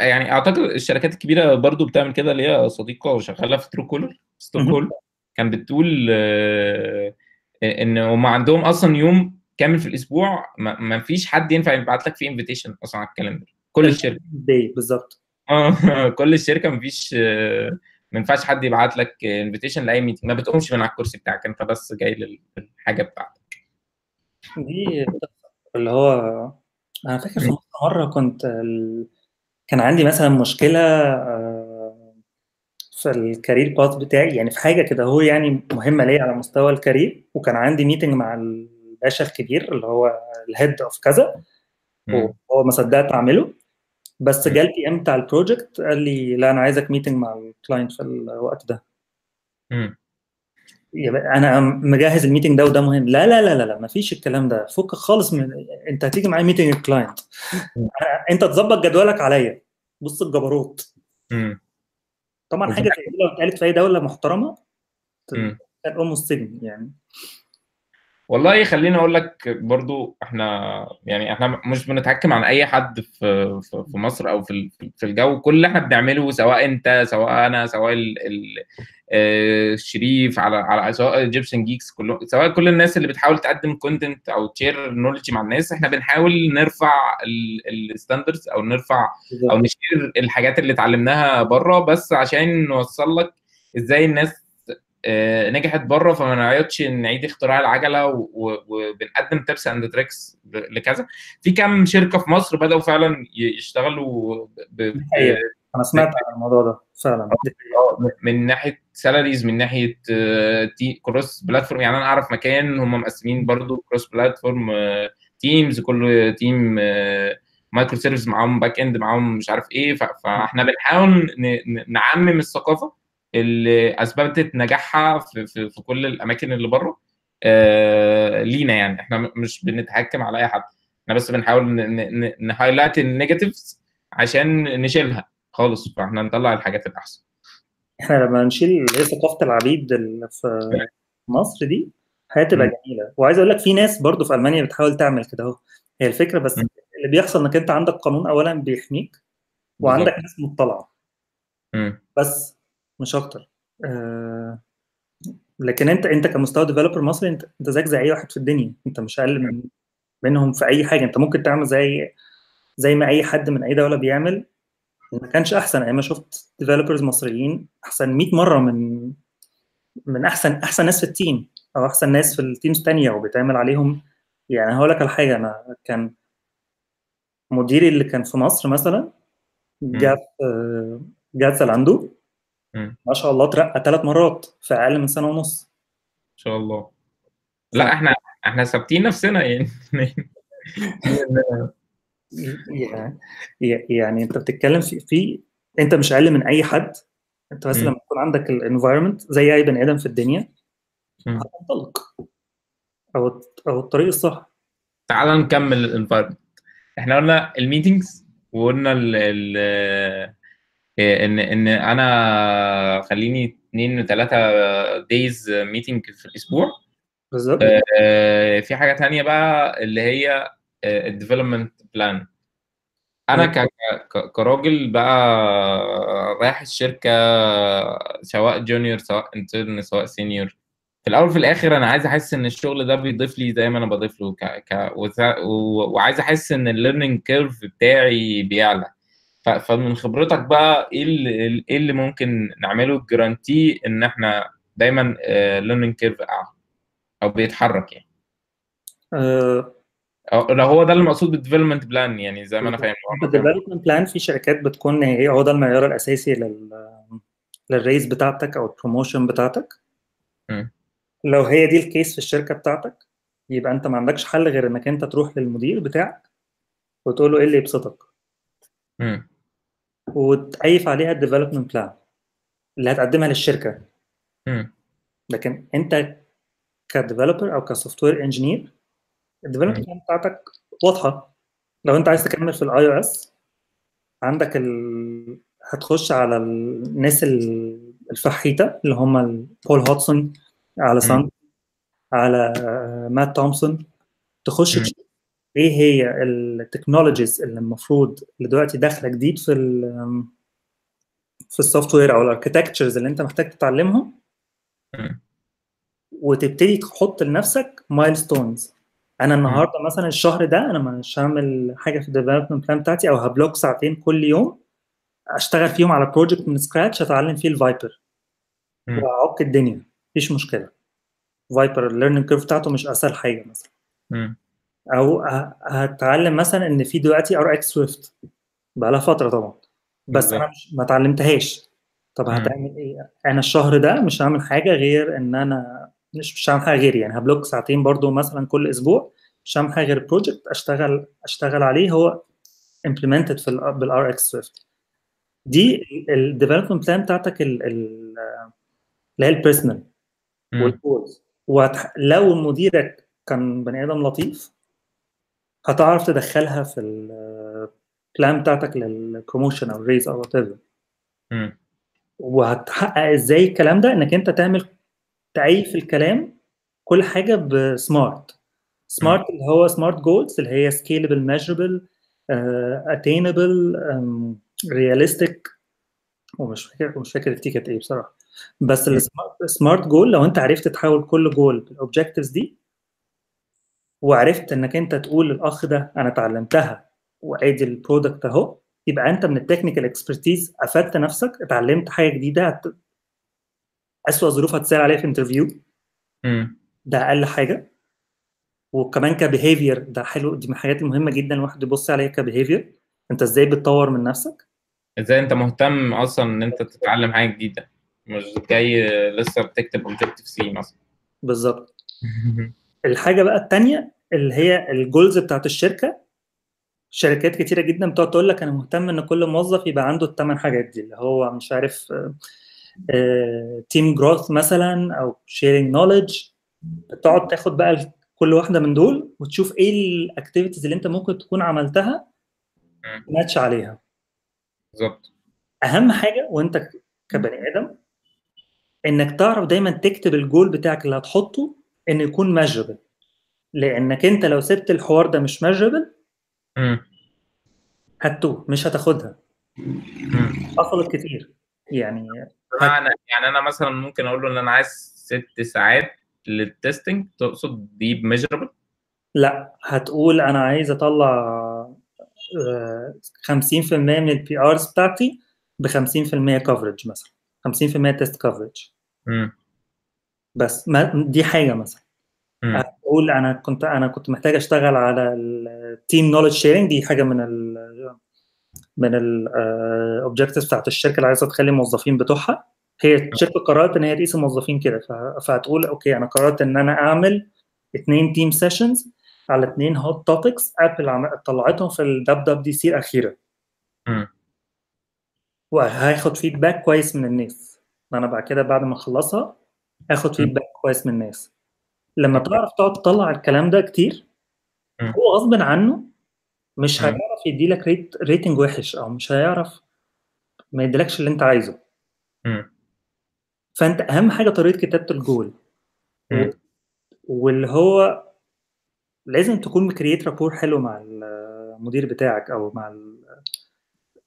يعني أعتقد الشركات الكبيرة برضو بتعمل كده اللي هي صديقة شغالة في ترو كولر ستوكهولم كان بتقول آه، إن هم عندهم أصلا يوم كامل في الأسبوع ما فيش حد ينفع يبعت لك فيه invitation أصلا على ال calendar كل الشركة بالظبط. آه [laughs] كل الشركة ما فيش آه، ما ينفعش حد يبعت لك invitation لأي meeting ما بتقومش من على الكرسي بتاعك أنت بس جاي للحاجة بتاعتك. دي اللي هو أنا فاكر في مرة كنت ال... كان عندي مثلا مشكلة آه، في ال career path بتاعي يعني في حاجة كده هو يعني مهمة ليا على مستوى ال career وكان عندي meeting مع الباشا الكبير اللي هو ال head of كذا. وهو ما صدقت أعمله. بس جه ال PM بتاع ال project قال لي لا أنا عايزك meeting مع ال client في الوقت ده. مم. أنا مجهز ال meeting ده وده مهم. لا لا لا لا لا ما فيش الكلام ده. فك خالص من أنت هتيجي معايا meeting ال client أنت تظبط جدولك عليا. بص الجبروت. مم. طبعا حاجة زي دي لو اتقالت في أي دولة محترمة. كان أم السجن يعني والله خليني أقول لك برضو إحنا يعني إحنا مش بنتحكم عن أي حد في في مصر أو في في الجو. كل اللي إحنا بنعمله سواء أنت سواء أنا سواء ال ال آه، الشريف على على سواء Egyptian Geeks كله سواء كل الناس اللي بتحاول تقدم content أو ت share knowledge مع الناس إحنا بنحاول نرفع ال standards أو نرفع أو ن share الحاجات اللي اتعلمناها بره بس عشان نوصل لك إزاي الناس نجحت بره فما نعيطش نعيد اختراع العجلة وبنقدم tips and tricks لكذا. في كام شركة في مصر بدأوا فعلا يشتغلوا ب-. أنا سمعت عن الموضوع ده فعلا. آه، من ناحية salaries من ناحية cross platform يعني أنا أعرف مكان هم مقسمين برضو cross platform teams كل team microservice معاهم backend معاهم مش عارف إيه. فإحنا بنحاول نعمم الثقافة. اللي أثبتت نجاحها في, في, في كل الأماكن اللي بره آه لينا يعني إحنا م- مش بنتحكم على أي حد إحنا بس بنحاول ن highlight ال negatives عشان نشيلها خالص فإحنا نطلع الحاجات الأحسن إحنا لما نشيل اللي هي ثقافة العبيد في مصر دي هتبقى. جميلة وعايز أقول لك في ناس برضو في ألمانيا بتحاول تعمل كده أهو هي الفكرة بس مم. اللي بيحصل إنك أنت عندك قانون اولا بيحميك وعندك. ناس مطلعة. بس مش أكتر. آه لكن أنت أنت كمستوى developer مصري أنت أنت زيك زي أي واحد في الدنيا. أنت مش أقل من [laughs] منهم في أي حاجة. أنت ممكن تعمل زي زي ما أي حد من أي دولة بيعمل. ما كانش أحسن. ما شفت developers مصريين أحسن 100 مرة من من أحسن أحسن ناس في ال team أو أحسن ناس في ال teams تانية وبيتعمل عليهم. يعني هقول لك على حاجة. أنا كان مديري اللي كان في مصر مثلا جاب آه، جاب Zalando مم. ما شاء الله اترقى ثلاث مرات في أقل من سنة ونص. إن شاء الله. لا إحنا إحنا ثابتين نفسنا يعني. [laughs] يعني يعني أنت بتتكلم في في أنت مش أقل من أي حد. أنت بس. لما يكون عندك ال environment زي أي بني آدم في الدنيا. هتنطلق. أو أو الطريق الصح. تعال نكمل ال environment إحنا قلنا ال meetings وقلنا ال إن إن أنا خليني اثنين ثلاثة days meeting في الأسبوع. بالظبط. آه، في حاجة تانية بقى اللي هي ال development plan أنا كراجل بقى رايح الشركة سواء junior سواء intern سواء senior في الأول في الآخر أنا عايز أحس إن الشغل ده بيضيف لي زي ما أنا بضيف له ك... ك... وعايز أحس إن ال learning curve بتاعي بيعلى. فمن خبرتك بقى إيه اللي إيه اللي ممكن نعمله guarantee إن إحنا دايما ال learning curve أعلى؟ أو بيتحرك يعني؟ آه، أو لو هو ده المقصود بال development plan يعني زي ما أنا فاهم. ال development plan في شركات بتكون هي هو ده المعيار الأساسي لل لل raise بتاعتك أو ال promotion بتاعتك. لو هي دي ال case في الشركة بتاعتك يبقى أنت ما عندكش حل غير إنك أنت تروح للمدير بتاعك وتقول له إيه اللي يبسطك. مم. وتأيف عليها ال development plan اللي هتقدمها للشركة. مم. لكن انت ك developer أو ك software engineer ال development. plan بتاعتك واضحة. لو انت عايز تكمل في ال iOS عندك ال... هتخش على الناس ال- الفحيتة اللي هم Paul Hudson على Sundell آه، Mattt Thompson تخش إيه هي ال technologies اللي المفروض اللي دلوقتي داخله جديد في ال في ال software أو ال architectures اللي أنت محتاج تتعلمهم. وتبتدي تحط لنفسك milestones أنا النهارده مثلا الشهر ده أنا مش هعمل حاجة في ال development plan بتاعتي أو ه block ساعتين كل يوم أشتغل فيهم على project من scratch أتعلم فيه ال VIPER. وأعك الدنيا. مفيش مشكلة. VIPER ال learning curve بتاعته مش أسهل حاجة مثلا. أو هتعلم مثلا إن في دلوقتي RxSwift بقى لها فترة طبعا بس. أنا مش ما اتعلمتهاش طب. هتعمل إيه أنا الشهر ده مش هعمل حاجة غير إن أنا مش مش هعمل حاجة غير يعني ه block ساعتين برضو مثلا كل أسبوع مش هعمل حاجة غير project أشتغل أشتغل عليه هو implemented في بال RxSwift دي ال development plan بتاعتك ال- ال- اللي هي ال personal. وال goals ولو مديرك كان بني آدم لطيف هتعرف تدخلها في ال plan بتاعتك لل promotion أو ال raise أو whatever. وهتحقق إزاي الكلام ده؟ إنك أنت تعمل تأيف الكلام كل حاجة ب SMART SMART اللي هو SMART goals اللي هي scalable measurable attainable realistic ومش فاكر مش فاكر ال T كانت إيه بصراحة. بس ال SMART goal لو أنت عرفت تحول كل goal بال objectives دي وعرفت إنك أنت تقول للأخ ده أنا اتعلمتها وادي ال product أهو يبقى أنت من ال technical expertise افدت نفسك اتعلمت حاجة جديدة. اسوء ظروف هتسأل عليها في interview. ده أقل حاجة. وكمان ك behavior ده حلو دي من الحاجات المهمة جدا الواحد يبص عليها ك behavior أنت إزاي بتطور من نفسك؟ إزاي أنت مهتم أصلا إن أنت تتعلم حاجة جديدة؟ مش جاي لسه بتكتب Objective-C مثلا. بالظبط. [laughs] الحاجة بقى الثانية اللي هي ال goals بتاعت الشركة. شركات كتيرة جدا بتقعد تقول لك أنا مهتم إن كل موظف يبقى عنده الثمان حاجات دي اللي هو مش عارف team growth مثلا أو sharing knowledge بتقعد تاخد بقى كل واحدة من دول وتشوف إيه ال activities اللي أنت ممكن تكون عملتها ماتش عليها. بالظبط. أهم حاجة وأنت كبني آدم إنك تعرف دايما تكتب الجول بتاعك اللي هتحطه انه يكون measurable لأنك أنت لو سبت الحوار ده مش measurable هتوه مش هتاخدها. حصلت كتير. يعني أنا يعني أنا مثلا ممكن أقول له إن أنا عايز ست ساعات لل testing تقصد دي measurable لا هتقول أنا عايز أطلع 50% من ال PRs بتاعتي ب 50% coverage مثلا. 50% test coverage بس ما دي حاجة مثلا. هتقول أنا كنت أنا كنت محتاج أشتغل على ال team knowledge sharing دي حاجة من ال من ال objectives بتاعت الشركة اللي عايزة تخلي الموظفين بتوعها. هي الشركة قررت إن هي تقيس الموظفين كده فهتقول okay أنا قررت إن أنا أعمل اثنين team sessions على اثنين hot topics Apple طلعتهم في ال WWDC الأخيرة. وهاخد feedback كويس من الناس. أنا بعد كده بعد ما أخلصها هاخد feedback كويس من الناس. لما تعرف تقعد تطلع الكلام ده كتير هو غصب عنه مش هيعرف يدي لك rate rating وحش أو مش هيعرف ما يديلكش اللي أنت عايزه. فأنت أهم حاجة طريقة كتابة الجول. واللي هو لازم تكون م create rapport حلو مع المدير بتاعك أو مع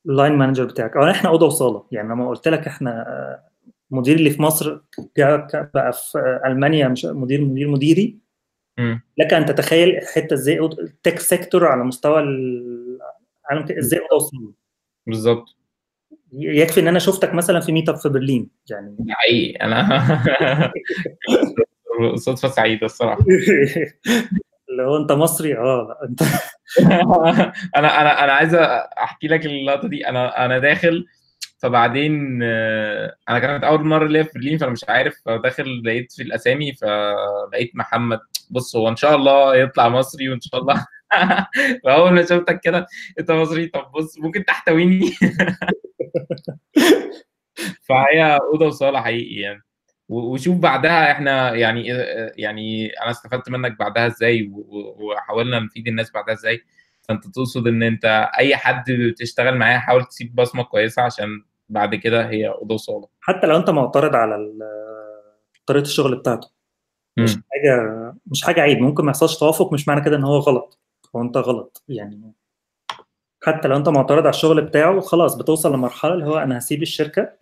ال line manager بتاعك. أو إحنا اوضه وصالة. يعني لما قلت لك إحنا مدير اللي في مصر بقى في ألمانيا مش مدير مدير مديري. لك أن تتخيل الحته إزاي ال tech sector على مستوى العالم إزاي اوضه وصاله بالظبط. يكفي إن أنا شفتك مثلا في ميت اب في برلين يعني. حقيقي. أنا [laughs] صدفة سعيدة الصراحة. [laughs] اللي هو أنت مصري آه أنت [laughs] أنا أنا أنا عايز أحكي لك اللقطة دي. أنا أنا داخل فبعدين أنا كانت أول مرة ليا في برلين فأنا مش عارف فداخل لقيت في الأسامي فلقيت محمد. بص هو إن شاء الله يطلع مصري وإن شاء الله [laughs] فأول ما شفتك كده أنت مصري؟ طب بص ممكن تحتويني؟ [laughs] فهي أوضة وصالة حقيقي يعني. وشوف بعدها إحنا يعني يعني أنا استفدت منك بعدها إزاي وحاولنا نفيد الناس بعدها إزاي. فأنت تقصد إن أنت أي حد بتشتغل معاه حاول تسيب بصمة كويسة عشان بعد كده هي أوضة وصالة. حتى لو أنت معترض على طريقة الشغل بتاعته. مش م. حاجة مش حاجة عيب. ممكن ما يحصلش توافق مش معنى كده إن هو غلط. هو أنت غلط. يعني حتى لو أنت معترض على الشغل بتاعه خلاص بتوصل لمرحلة اللي هو أنا هسيب الشركة.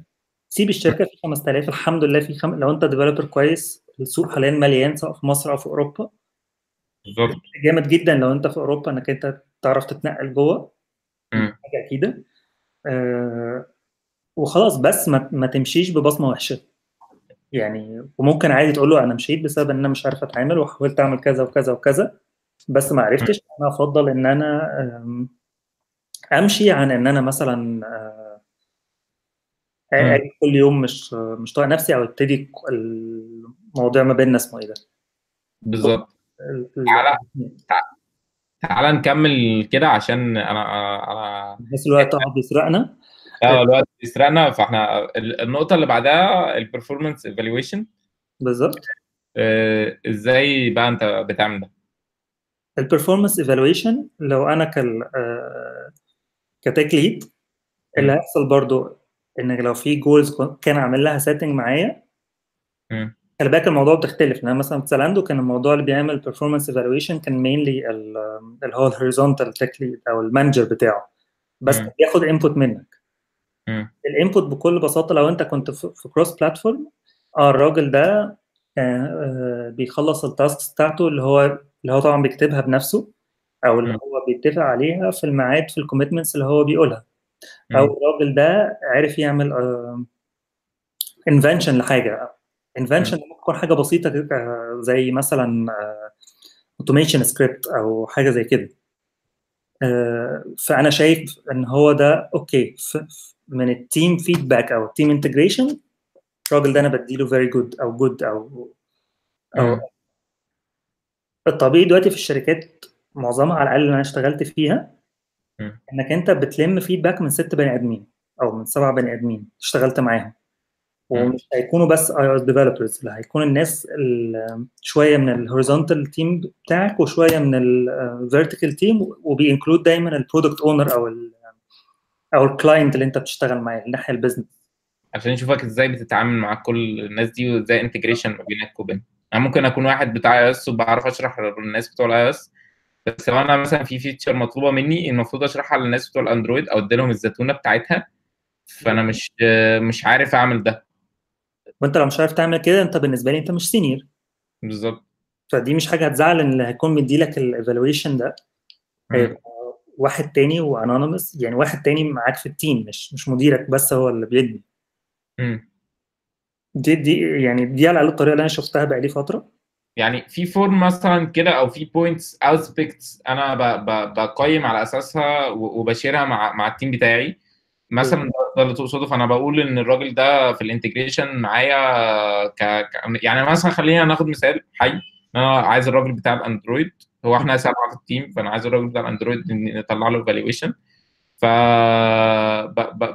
سيب الشركة في 5000 الحمد لله في خم... لو أنت ديفلوبر كويس السوق حاليا مليان سواء في مصر أو في أوروبا. بالظبط. جامد جدا لو أنت في أوروبا إنك أنت تعرف تتنقل جوه. حاجة أكيدة. آه وخلاص بس ما, ما تمشيش ببصمة وحشة. يعني وممكن عادي تقول له أنا مشيت بسبب إن أنا مش عارف أتعامل وحاولت أعمل كذا وكذا وكذا بس ما عرفتش أنا أفضل إن أنا أمشي عن إن أنا مثلا أجي كل يوم مش مش طايق نفسي أو أبتدي الموضوع ما بيننا اسمه إيه ده؟ بالظبط. تعالى تعالى نكمل كده عشان أنا أنا بحس الوقت قاعد بيسرقنا آه الوقت بيسرقنا فاحنا النقطة اللي بعدها ال performance evaluation بالظبط. آه إزاي بقى أنت بتعمل ده؟ ال performance evaluation لو أنا ك ال آه ك tech lead اللي هيحصل برضو إن لو في goals كان عامل لها setting معايا خلي بالك الموضوع بتختلف. لأن مثلا في Zalando كان الموضوع اللي بيعمل performance evaluation كان mainly اللي هو ال horizontal tech lead أو ال manager بتاعه. بس. بياخد input منك. ال input بكل بساطة لو انت كنت في cross platform آه الراجل ده آه بيخلص ال tasks بتاعته اللي هو اللي هو طبعا بيكتبها بنفسه أو اللي. هو بيتفق عليها في الميعاد في ال commitments اللي هو بيقولها. أو. الراجل ده عارف يعمل invention لحاجة. invention ممكن تكون حاجة بسيطة آه، زي مثلا automation script أو حاجة زي كده. آه، فأنا شايف إن هو ده okay من ال team feedback أو ال team integration الراجل ده أنا بديله very good أو good أو أو. الطبيعي دلوقتي في الشركات معظمها على الأقل اللي أنا اشتغلت فيها. إنك أنت بتلم feedback من ست بني آدمين أو من سبع بني آدمين اشتغلت معاهم. ومش هيكونوا بس iOS developers اللي هيكون الناس ال- شوية من ال horizontal team بتاعك وشوية من ال vertical team وبي include دايما ال product owner أو ال أو ال client اللي أنت بتشتغل معاه الناحيه ال business عشان يشوفك إزاي بتتعامل مع كل الناس دي وإزاي integration ما بينك وبين يعني ممكن أكون واحد بتاع iOS وبعرف أشرح للناس بتوع ال iOS بس لو أنا مثلا في feature مطلوبة مني المفروض أشرحها للناس بتوع الأندرويد أو اديلهم الزتونة بتاعتها فأنا مش مش عارف أعمل ده. وأنت لو مش عارف تعمل كده أنت بالنسبة لي أنت مش senior بالظبط. فدي مش حاجة هتزعل إن اللي هيكون مديلك ال evaluation ده. واحد تاني و anonymous يعني واحد تاني معاك في ال team مش مش مديرك بس هو اللي بيدي. دي دي يعني دي على الأقل الطريقة اللي أنا شفتها بقالي فترة. يعني في form مثلا كده أو في points aspects أنا ب- ب- بقيم على أساسها وب share ها مع مع ال team بتاعي. مثلا ده ده اللي تقصده فأنا بقول إن الراجل ده في ال integration معايا ك... ك... يعني مثلا خلينا ناخد مثال حي أنا عايز الراجل بتاع الأندرويد. هو إحنا سبعه في ال team فأنا عايز الراجل بتاع الأندرويد نطلع له evaluation ف.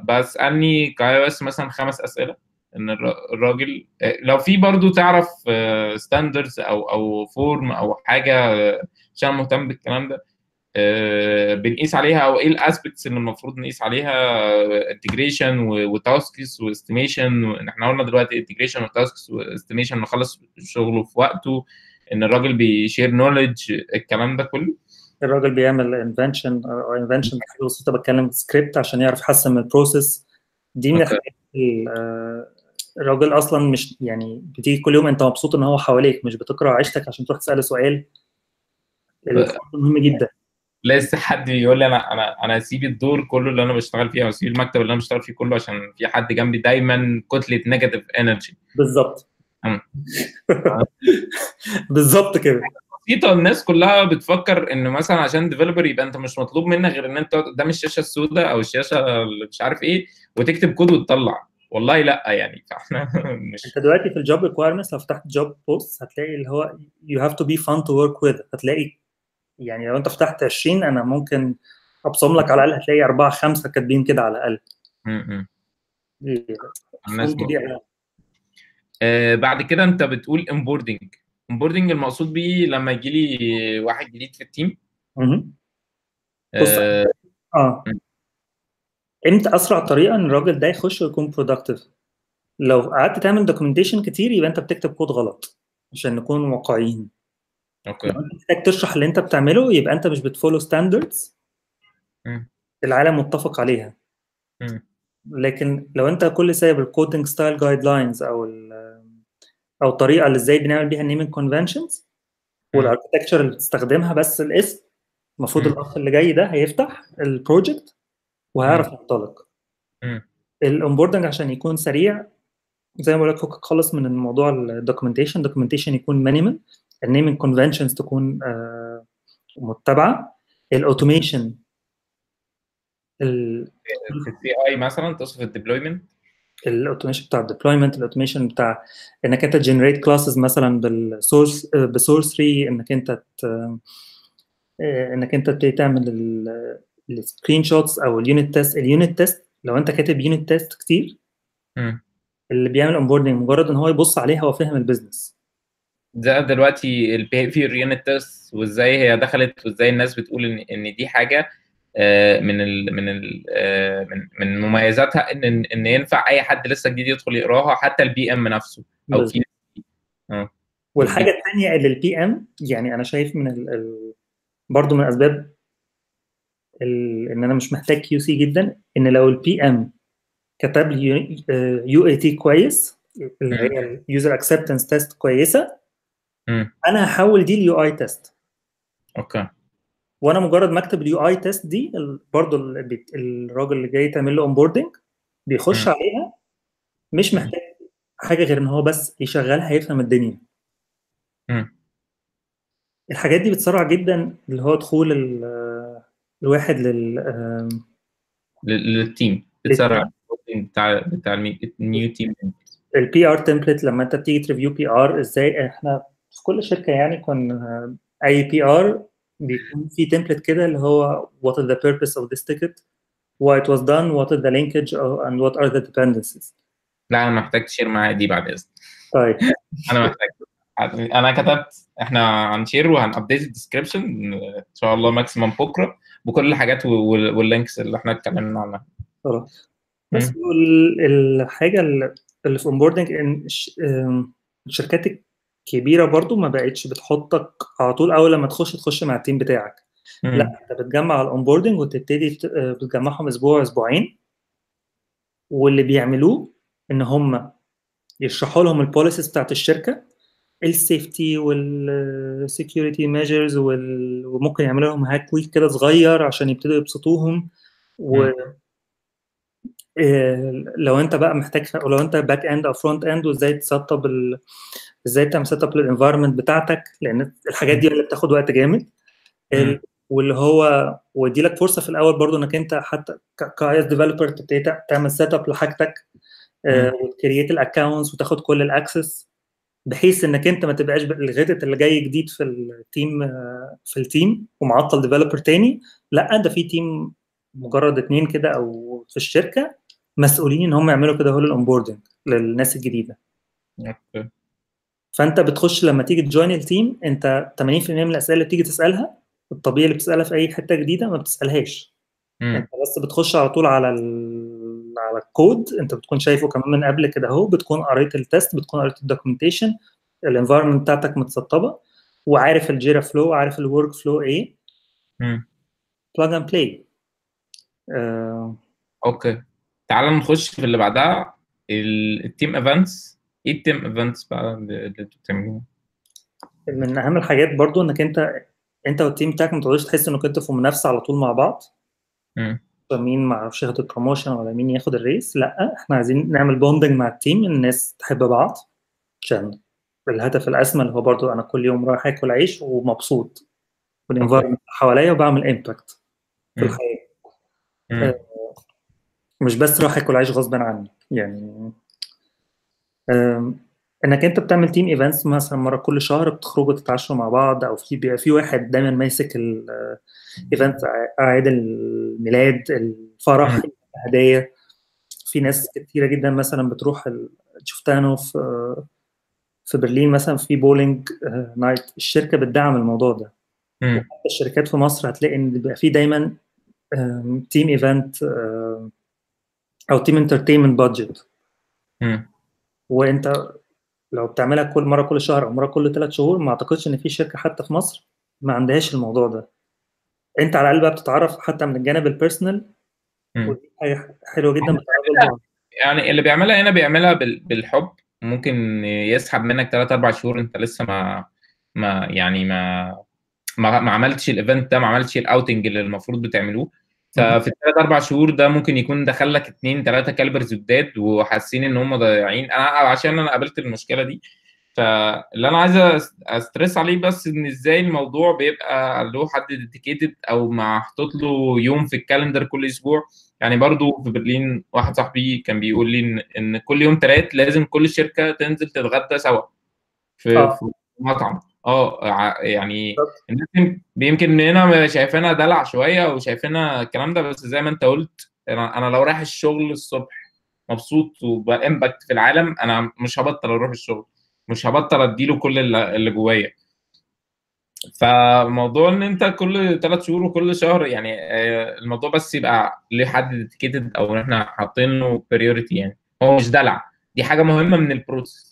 بسألني ك iOS مثلا خمس أسئلة إن الر- الراجل لو في برضو تعرف standards أو أو form أو حاجة آه، عشان مهتم بالكلام ده آه، بنقيس عليها أو إيه ال aspects اللي المفروض نقيس عليها integration و tasks و estimation إحنا قلنا دلوقتي integration و tasks و estimation نخلص شغله في وقته إن الراجل بي share knowledge الكلام ده كله؟ الراجل بيعمل invention أو invention بس بتكلم سكريبت عشان يعرف يحسن ال process دي من. الحاجات ال- آه، الراجل أصلا مش يعني بتيجي كل يوم أنت مبسوط إن هو حواليك مش بتكره عيشتك عشان تروح تسأله سؤال. مهم جدا. لسه حد يقول لي أنا أنا أنا اسيب الدور كله اللي أنا بشتغل فيه أو اسيب المكتب اللي أنا بشتغل فيه كله عشان في حد جنبي دايما كتلة negative energy بالظبط. [laughs] بالظبط كده. بسيطة الناس كلها بتفكر إن مثلا عشان developer يبقى أنت مش مطلوب منك غير إن أنت قدام الشاشة السوداء أو الشاشة اللي مش عارف إيه وتكتب كود وتطلع. والله لأ يعني [laughs] فاحنا مش أنت دلوقتي في ال job requirements لو فتحت job post هتلاقي اللي هو you have to be fun to work with. هتلاقي يعني لو أنت فتحت 20 أنا ممكن أبصم لك على الأقل هتلاقي أربعة خمسة كاتبين كده على الأقل. م- م. دي- الناس بعد كده انت بتقول onboarding onboarding المقصود بيه لما يجي لي واحد جديد في ال team. بص آه آه م. إمتى أسرع طريقة إن الراجل ده يخش ويكون productive لو قعدت تعمل documentation كتير يبقى أنت بتكتب كود غلط عشان نكون واقعيين okay لو أنت محتاج تشرح اللي أنت بتعمله يبقى أنت مش بت follow standards. العالم متفق عليها م. لكن لو انت كل سايب ال coding style guidelines أو أو الطريقة اللي إزاي بنعمل بيها ال naming conventions. وال architecture اللي بتستخدمها بس الاسم المفروض. الاخ اللي جاي ده هيفتح ال project وهيعرف ينطلق. ال onboarding عشان يكون سريع زي ما بقول لك خالص من الموضوع ال documentation ال documentation يكون minimal ال naming conventions تكون آه، متبعة ال automation في ال C اي مثلا توصف ال deployment؟ ال automation بتاع ال deployment ال automation بتاع إنك أنت ت generate classes مثلا بال source ب source free إنك أنت آه، إنك أنت تبتدي تعمل ال screenshots أو ال unit test ال unit test لو أنت كاتب unit test كتير م. اللي بيعمل onboarding مجرد إن هو يبص عليها هو فاهم ال business ده دلوقتي ال behavior unit test وإزاي هي دخلت وإزاي الناس بتقول إن إن دي حاجة. من ال من ال آه، من من مميزاتها إن إن ينفع أي حد لسه جديد يدخل يقراها حتى ال PM نفسه أو في والحاجة الثانية اللي ال PM يعني أنا شايف من ال ال برضه من اسباب إن أنا مش محتاج QC جدا إن لو ال PM كتب لي UAT كويس اللي هي ال user acceptance test كويسة مم. أنا هحول دي ل UI test okay. وأنا مجرد ما اكتب ال UI test دي برضه الراجل اللي جاي تعمل له onboarding بيخش. عليها مش محتاج حاجة غير إن هو بس يشغلها يفهم الدنيا. الحاجات دي بتسرع جدا اللي هو دخول ال- الواحد لل- لل team. بتسرع بتاع بتاع ال new team ال PR template لما أنت بتيجي ت review PR إزاي؟ إحنا في كل شركة يعني كنا أي PR بيكون في template كده اللي هو what is the purpose of this ticket why it was done what is the linkage and what are the dependencies. لا أنا محتاج ت share معايا دي بعد إذنك. طيب. [laughs] أنا محتاج. أنا كتبت إحنا هن share وهن update ال description إن شاء الله maximum بكرة بكل الحاجات وال- وال links اللي إحنا اتكلمنا عنها. خلاص. بس الحاجة اللي في onboarding إن الش- الكبيره برضو ما بقتش بتحطك على طول أول لما تخش تخش مع ال team بتاعك مم. لا أنت بتجمع ال onboarding وتبتدي آه، بتجمعهم أسبوع أسبوعين واللي بيعملوه إن هم يشرحوا لهم ال policies بتاعت الشركة ال safety وال security measures وممكن يعملوا لهم hack week كده صغير عشان يبتدوا يبسطوهم و. إيه، لو أنت بقى محتاج ولو أنت backend أو frontend وإزاي تسطب. إزاي تعمل setup لل environment بتاعتك لأن الحاجات دي اللي بتاخد وقت جامد. واللي هو ودي لك فرصة في الأول برضو إنك أنت حتى ك iOS developer تبتدي تع- تعمل setup لحاجتك مم. وت create ال accounts وتاخد كل ال access بحيث إنك أنت ما تبقاش الغيتت اللي جاي جديد في ال team آه، في ال team ومعطل developer تاني لأ ده في team مجرد اتنين كده أو في الشركة مسؤولين إن هم يعملوا كده هو ال onboarding للناس الجديدة okay فأنت بتخش لما تيجي ت join ال team أنت 80% من الأسئلة اللي بتيجي تسألها الطبيعي اللي بتسألها في أي حتة جديدة ما بتسألهاش. مم. أنت بس بتخش على طول على ال... على الكود أنت بتكون شايفه كمان من قبل كده أهو بتكون قريت ال test بتكون قريت ال documentation ال environment بتاعتك متسطبة وعارف ال Jira flow عارف ال workflow إيه. plug and play okay. تعال نخش في اللي بعدها ال team events إيه ال team events بقى اللي أنتوا بتعملوها؟ من أهم الحاجات برضو إنك أنت أنت وال team بتاعك ما تقعدوش تحس انكم أنتوا في منافسة على طول مع بعض. مين ما أعرفش ياخد ال promotion ولا مين ياخد ال raise لأ إحنا عايزين نعمل bonding مع ال team الناس تحب بعض عشان الهدف الأسمى اللي هو برضو أنا كل يوم رايح آكل عيش ومبسوط وال environment حواليا وبعمل impact في. الحياة مم. مش بس رايح آكل عيش غصب عني يعني إنك أنت بتعمل team events مثلا مرة كل شهر بتخرجوا تتعشوا مع بعض أو في بيبقى في واحد دايما ماسك ال event اعياد الميلاد الفرح. الهدايا في ناس كتيرة جدا مثلا بتروح ال... شفتها أنا في في برلين مثلا في bowling night الشركة بتدعم الموضوع ده مم. الشركات في مصر هتلاقي إن بيبقى في دايما team event أو team entertainment budget. وانت لو بتعملها كل مرة كل شهر أو مرة كل ثلاث شهور ما أعتقدش إن في شركة حتى في مصر ما عندهاش الموضوع ده. أنت على الأقل بقى بتتعرف حتى من الجانب ال personal مم. ودي حاجة حلوة جدا بتقابل بعض يعني اللي بيعملها هنا بيعملها بال- بالحب. ممكن يسحب منك 3 4 شهور أنت لسه ما ما يعني ما ما, ما عملتش ال event ده ما عملتش ال outing اللي المفروض بتعملوه. ففي الثلاث أربع شهور ده ممكن يكون دخل لك اثنين ثلاثة calibers جداد وحاسين إن هم ضايعين. أنا عشان أنا قابلت المشكلة دي فاللي أنا عايز أ stress عليه بس إن إزاي الموضوع بيبقى له حد dedicated أو محطوط له يوم في ال calendar كل أسبوع. يعني برضو في برلين واحد صاحبي كان بيقول لي إن كل يوم تلات لازم كل شركة تنزل تتغدى سوا في آه. في مطعم. آه ع- يعني بالظبط. الناس يم- يمكن هنا شايفينها دلع شوية وشايفينها الكلام ده بس زي ما انت قلت أنا أنا لو رايح الشغل الصبح مبسوط وب impact في العالم أنا مش هبطل أروح الشغل مش هبطل أديله كل اللي اللي جوايا. فموضوع إن أنت كل ثلاث شهور وكل شهر يعني آه، الموضوع بس يبقى ليه حد dedicated أو إن إحنا حاطين له priority يعني. هو مش دلع دي حاجة مهمة من ال process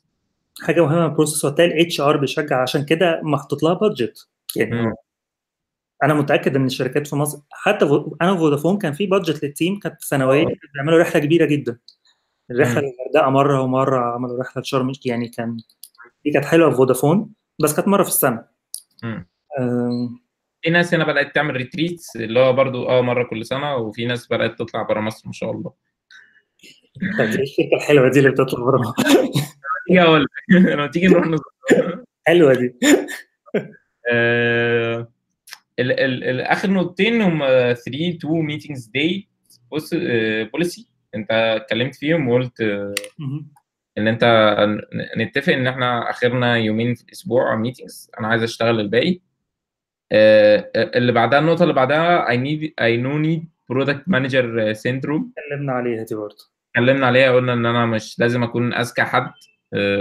حاجة مهمة ال process وهتلاقي ال HR بيشجع عشان كده محطوط لها budget يعني مم. أنا متأكد إن الشركات في مصر حتى أنا فودافون كان في budget لل team كانت سنويه آه. بيعملوا رحلة كبيرة جدا الرحلة. للغردقة مرة ومرة عملوا رحلة لشرم يعني كان دي كانت حلوة في فودافون بس كانت مرة في السنة. أم، في ناس هنا بدأت تعمل retreats اللي هو برضو آه مرة كل سنة وفي ناس بدأت تطلع بره مصر ما شاء الله طب إيه الشركة الحلوة دي اللي بتطلع بره تيجي [laughs] [laughs] أقول لك [laughs] لما تيجي نروح حلوة دي. آه، ال ال ال آخر نقطتين هم 3 2 meetings day policy انت اتكلمت فيهم وقلت مهم. ان انت نتفق ان إحنا آخرنا يومين في الأسبوع meetings أنا عايز أشتغل الباقي. آه، اللي بعدها النقطة اللي بعدها I need I no need product manager syndrome. اتكلمنا عليها دي برضه. اتكلمنا عليها قلنا إن أنا مش لازم أكون أذكى حد. آه،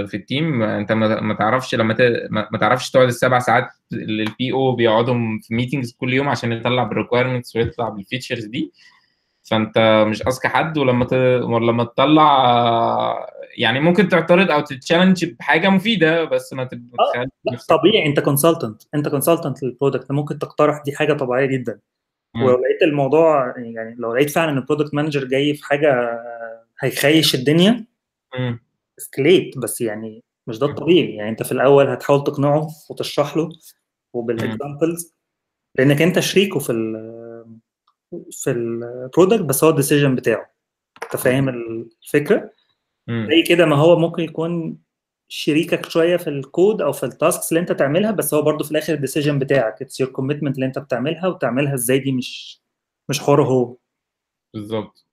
في ال team. انت ما تعرفش لما ت... ما تعرفش تقعد السبع ساعات اللي ال PO بيقعدهم في meetings كل يوم عشان يطلع بال requirements ويطلع بال features دي. فانت مش أذكى حد. ولما ت... ولما تطلع آه، يعني ممكن تعترض أو ت challenge بحاجة مفيدة بس ما تب- آه، طبيعي. انت consultant انت consultant لل product ممكن تقترح دي حاجة طبيعية جدا. مم. ولو لقيت الموضوع يعني لو لقيت فعلا إن ال product manager جاي في حاجة هيخش الدنيا مم. escalate بس يعني مش ده الطبيعي. يعني انت في الأول هتحاول تقنعه وتشرح له وبال examples لأنك انت شريكه في ال في ال product بس هو ال decision بتاعه. انت فاهم الفكرة. زي كده ما هو ممكن يكون شريكك شوية في الكود أو في ال tasks اللي انت تعملها بس هو برضه في الآخر ال decision بتاعك. it's your commitment اللي انت بتعملها وتعملها إزاي دي مش مش حواره هو. بالظبط.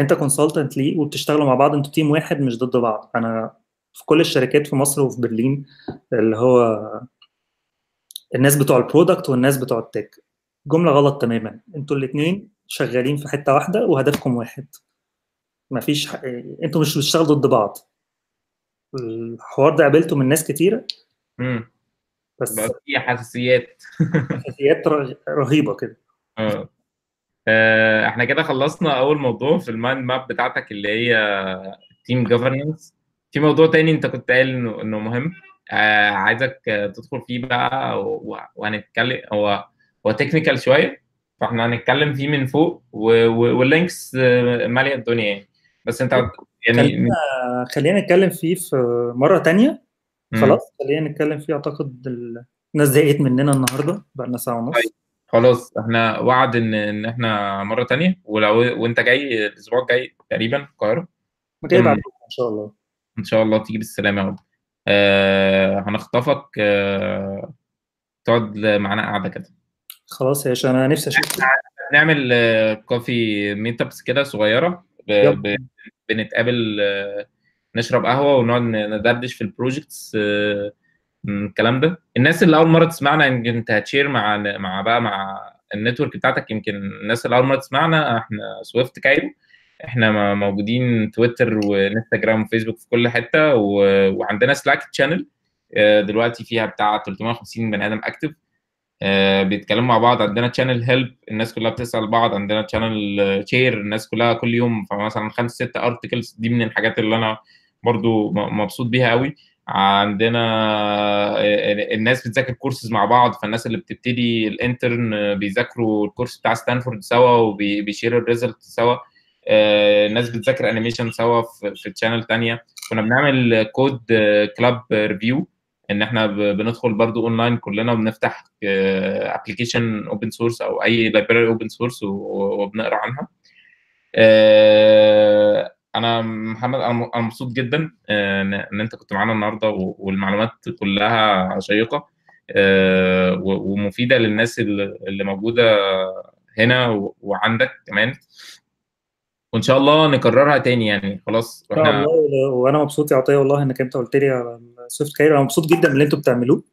فانت consultant ليه وبتشتغلوا مع بعض؟ أنتوا team واحد مش ضد بعض. أنا في كل الشركات في مصر وفي برلين اللي هو الناس بتوع ال product والناس بتوع ال tech جملة غلط تماما. أنتوا الاثنين شغالين في حتة واحدة وهدفكم واحد. مفيش ح... أنتوا مش بتشتغلوا ضد بعض. الحوار ده قابلته من ناس كتيرة. مم. بس بقى في حساسيات. حساسيات رهيبة كده. آه. إحنا كده خلصنا أول موضوع في ال mind map بتاعتك اللي هي team governance في موضوع تاني انت كنت قايل انه إنه مهم. آه، عايزك آه، تدخل فيه بقى وهنتكلم هو هو technical شوية فاحنا هنتكلم فيه من فوق وال links آه، مالية الدنيا يعني. بس انت يعني خلينا خلينا نتكلم فيه في مرة تانية. خلاص خلينا نتكلم فيه. أعتقد ال- الناس زهقت مننا النهارده بقى لنا ساعة ونص. طيب. خلاص إحنا وعد ان ان إحنا مرة تانية ولو وانت جاي الأسبوع الجاي تقريبا القاهرة. جاي بعد. إن شاء الله. إن شاء الله تيجي بالسلامة يا رب. آه هنخطفك آه تقعد معانا قاعدة كده. خلاص يا أنا نفسي أشوف نعمل coffee meetups كده صغيرة ب... ب... بنتقابل آه نشرب قهوة ونقعد ندردش في ال projects آه الكلام ده. الناس اللي أول مرة تسمعنا يمكن أنت هت share مع مع بقى مع ال network بتاعتك يمكن الناس اللي أول مرة تسمعنا إحنا Swift Cairo. إحنا موجودين تويتر وإنستجرام وفيسبوك في كل حتة و... وعندنا Slack channel دلوقتي فيها بتاع 350 بني آدم active بيتكلموا مع بعض عندنا channel help الناس كلها بتسأل بعض عندنا channel share الناس كلها كل يوم فمثلا خمس ست articles دي من الحاجات اللي أنا برضو مبسوط بيها قوي عندنا الناس بتذاكر كورسز مع بعض فالناس اللي بتبتدي ال intern بيذاكروا ال course بتاع ستانفورد سوا وبيشيروا ال result سوا. آه، الناس بتذاكر animation سوا في channel تانية. كنا بنعمل كود club review إن إحنا بندخل برضو اونلاين كلنا وبنفتح application open source أو أي library open source وبنقرأ عنها. آه، أنا محمد أنا مبسوط جدا آه، ان أنت كنت معانا النهارده والمعلومات كلها شيقة آه، و- ومفيدة للناس اللي اللي موجودة هنا و- وعندك كمان. وإن شاء الله نكررها تاني يعني خلاص إن شاء الله و- وأنا مبسوط يا عطية والله إنك أنت قلت لي على ال Swift Cairo أنا مبسوط جدا من اللي أنتوا بتعملوه.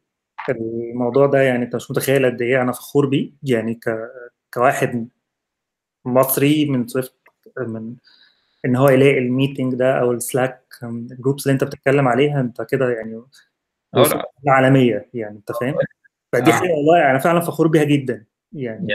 الموضوع ده يعني أنت مش متخيل قد إيه أنا فخور بيه. يعني ك... كواحد مصري من Swift من إن هو يلاقي ال meeting ده أو ال Slack ال groups اللي أنت بتتكلم عليها أنت كده يعني عالمية يعني أنت فاهم؟ فدي آه. حاجة والله أنا فعلا فخور بيها جدا يعني.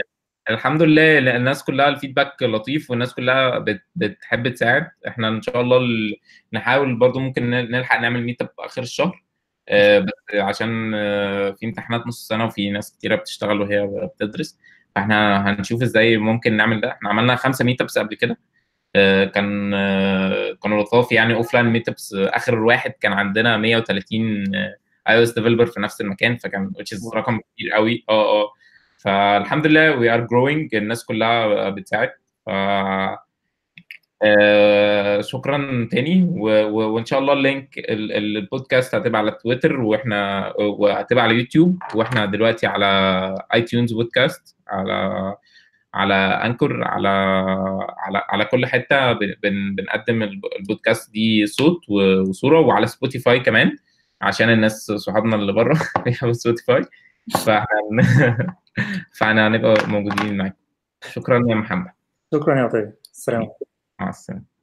الحمد لله الناس كلها ال feedback لطيف والناس كلها بت بتحب تساعد. إحنا إن شاء الله ال- نحاول برضو ممكن نلحق نعمل meetup آخر الشهر. آه، بس عشان آه، في امتحانات نص سنة وفي ناس كتيرة بتشتغل وهي بتدرس. فإحنا هنشوف إزاي ممكن نعمل ده. إحنا عملنا خمسة meetups قبل كده. آه، كان آه، كانوا لطاف يعني offline meetups آخر واحد كان عندنا 130 iOS developer في نفس المكان فكان which رقم كبير قوي. آه آه. فالحمد لله we are growing الناس كلها بتساعد. ف آه، شكرا تاني. و- و- وإن شاء الله ال link ال- ال- البودكاست هتبقى على تويتر وإحنا وهتبقى على يوتيوب وإحنا دلوقتي على iTunes podcast على على Anchor على على على كل حتة بن بنقدم البودكاست دي صوت وصورة وعلى سبوتيفاي كمان عشان الناس صحابنا اللي بره [laughs] بيحبوا سبوتيفاي فاحنا فاحنا هنبقى موجودين معاكم. شكرا يا محمد. شكرا يا عطية. السلام مع السلامة.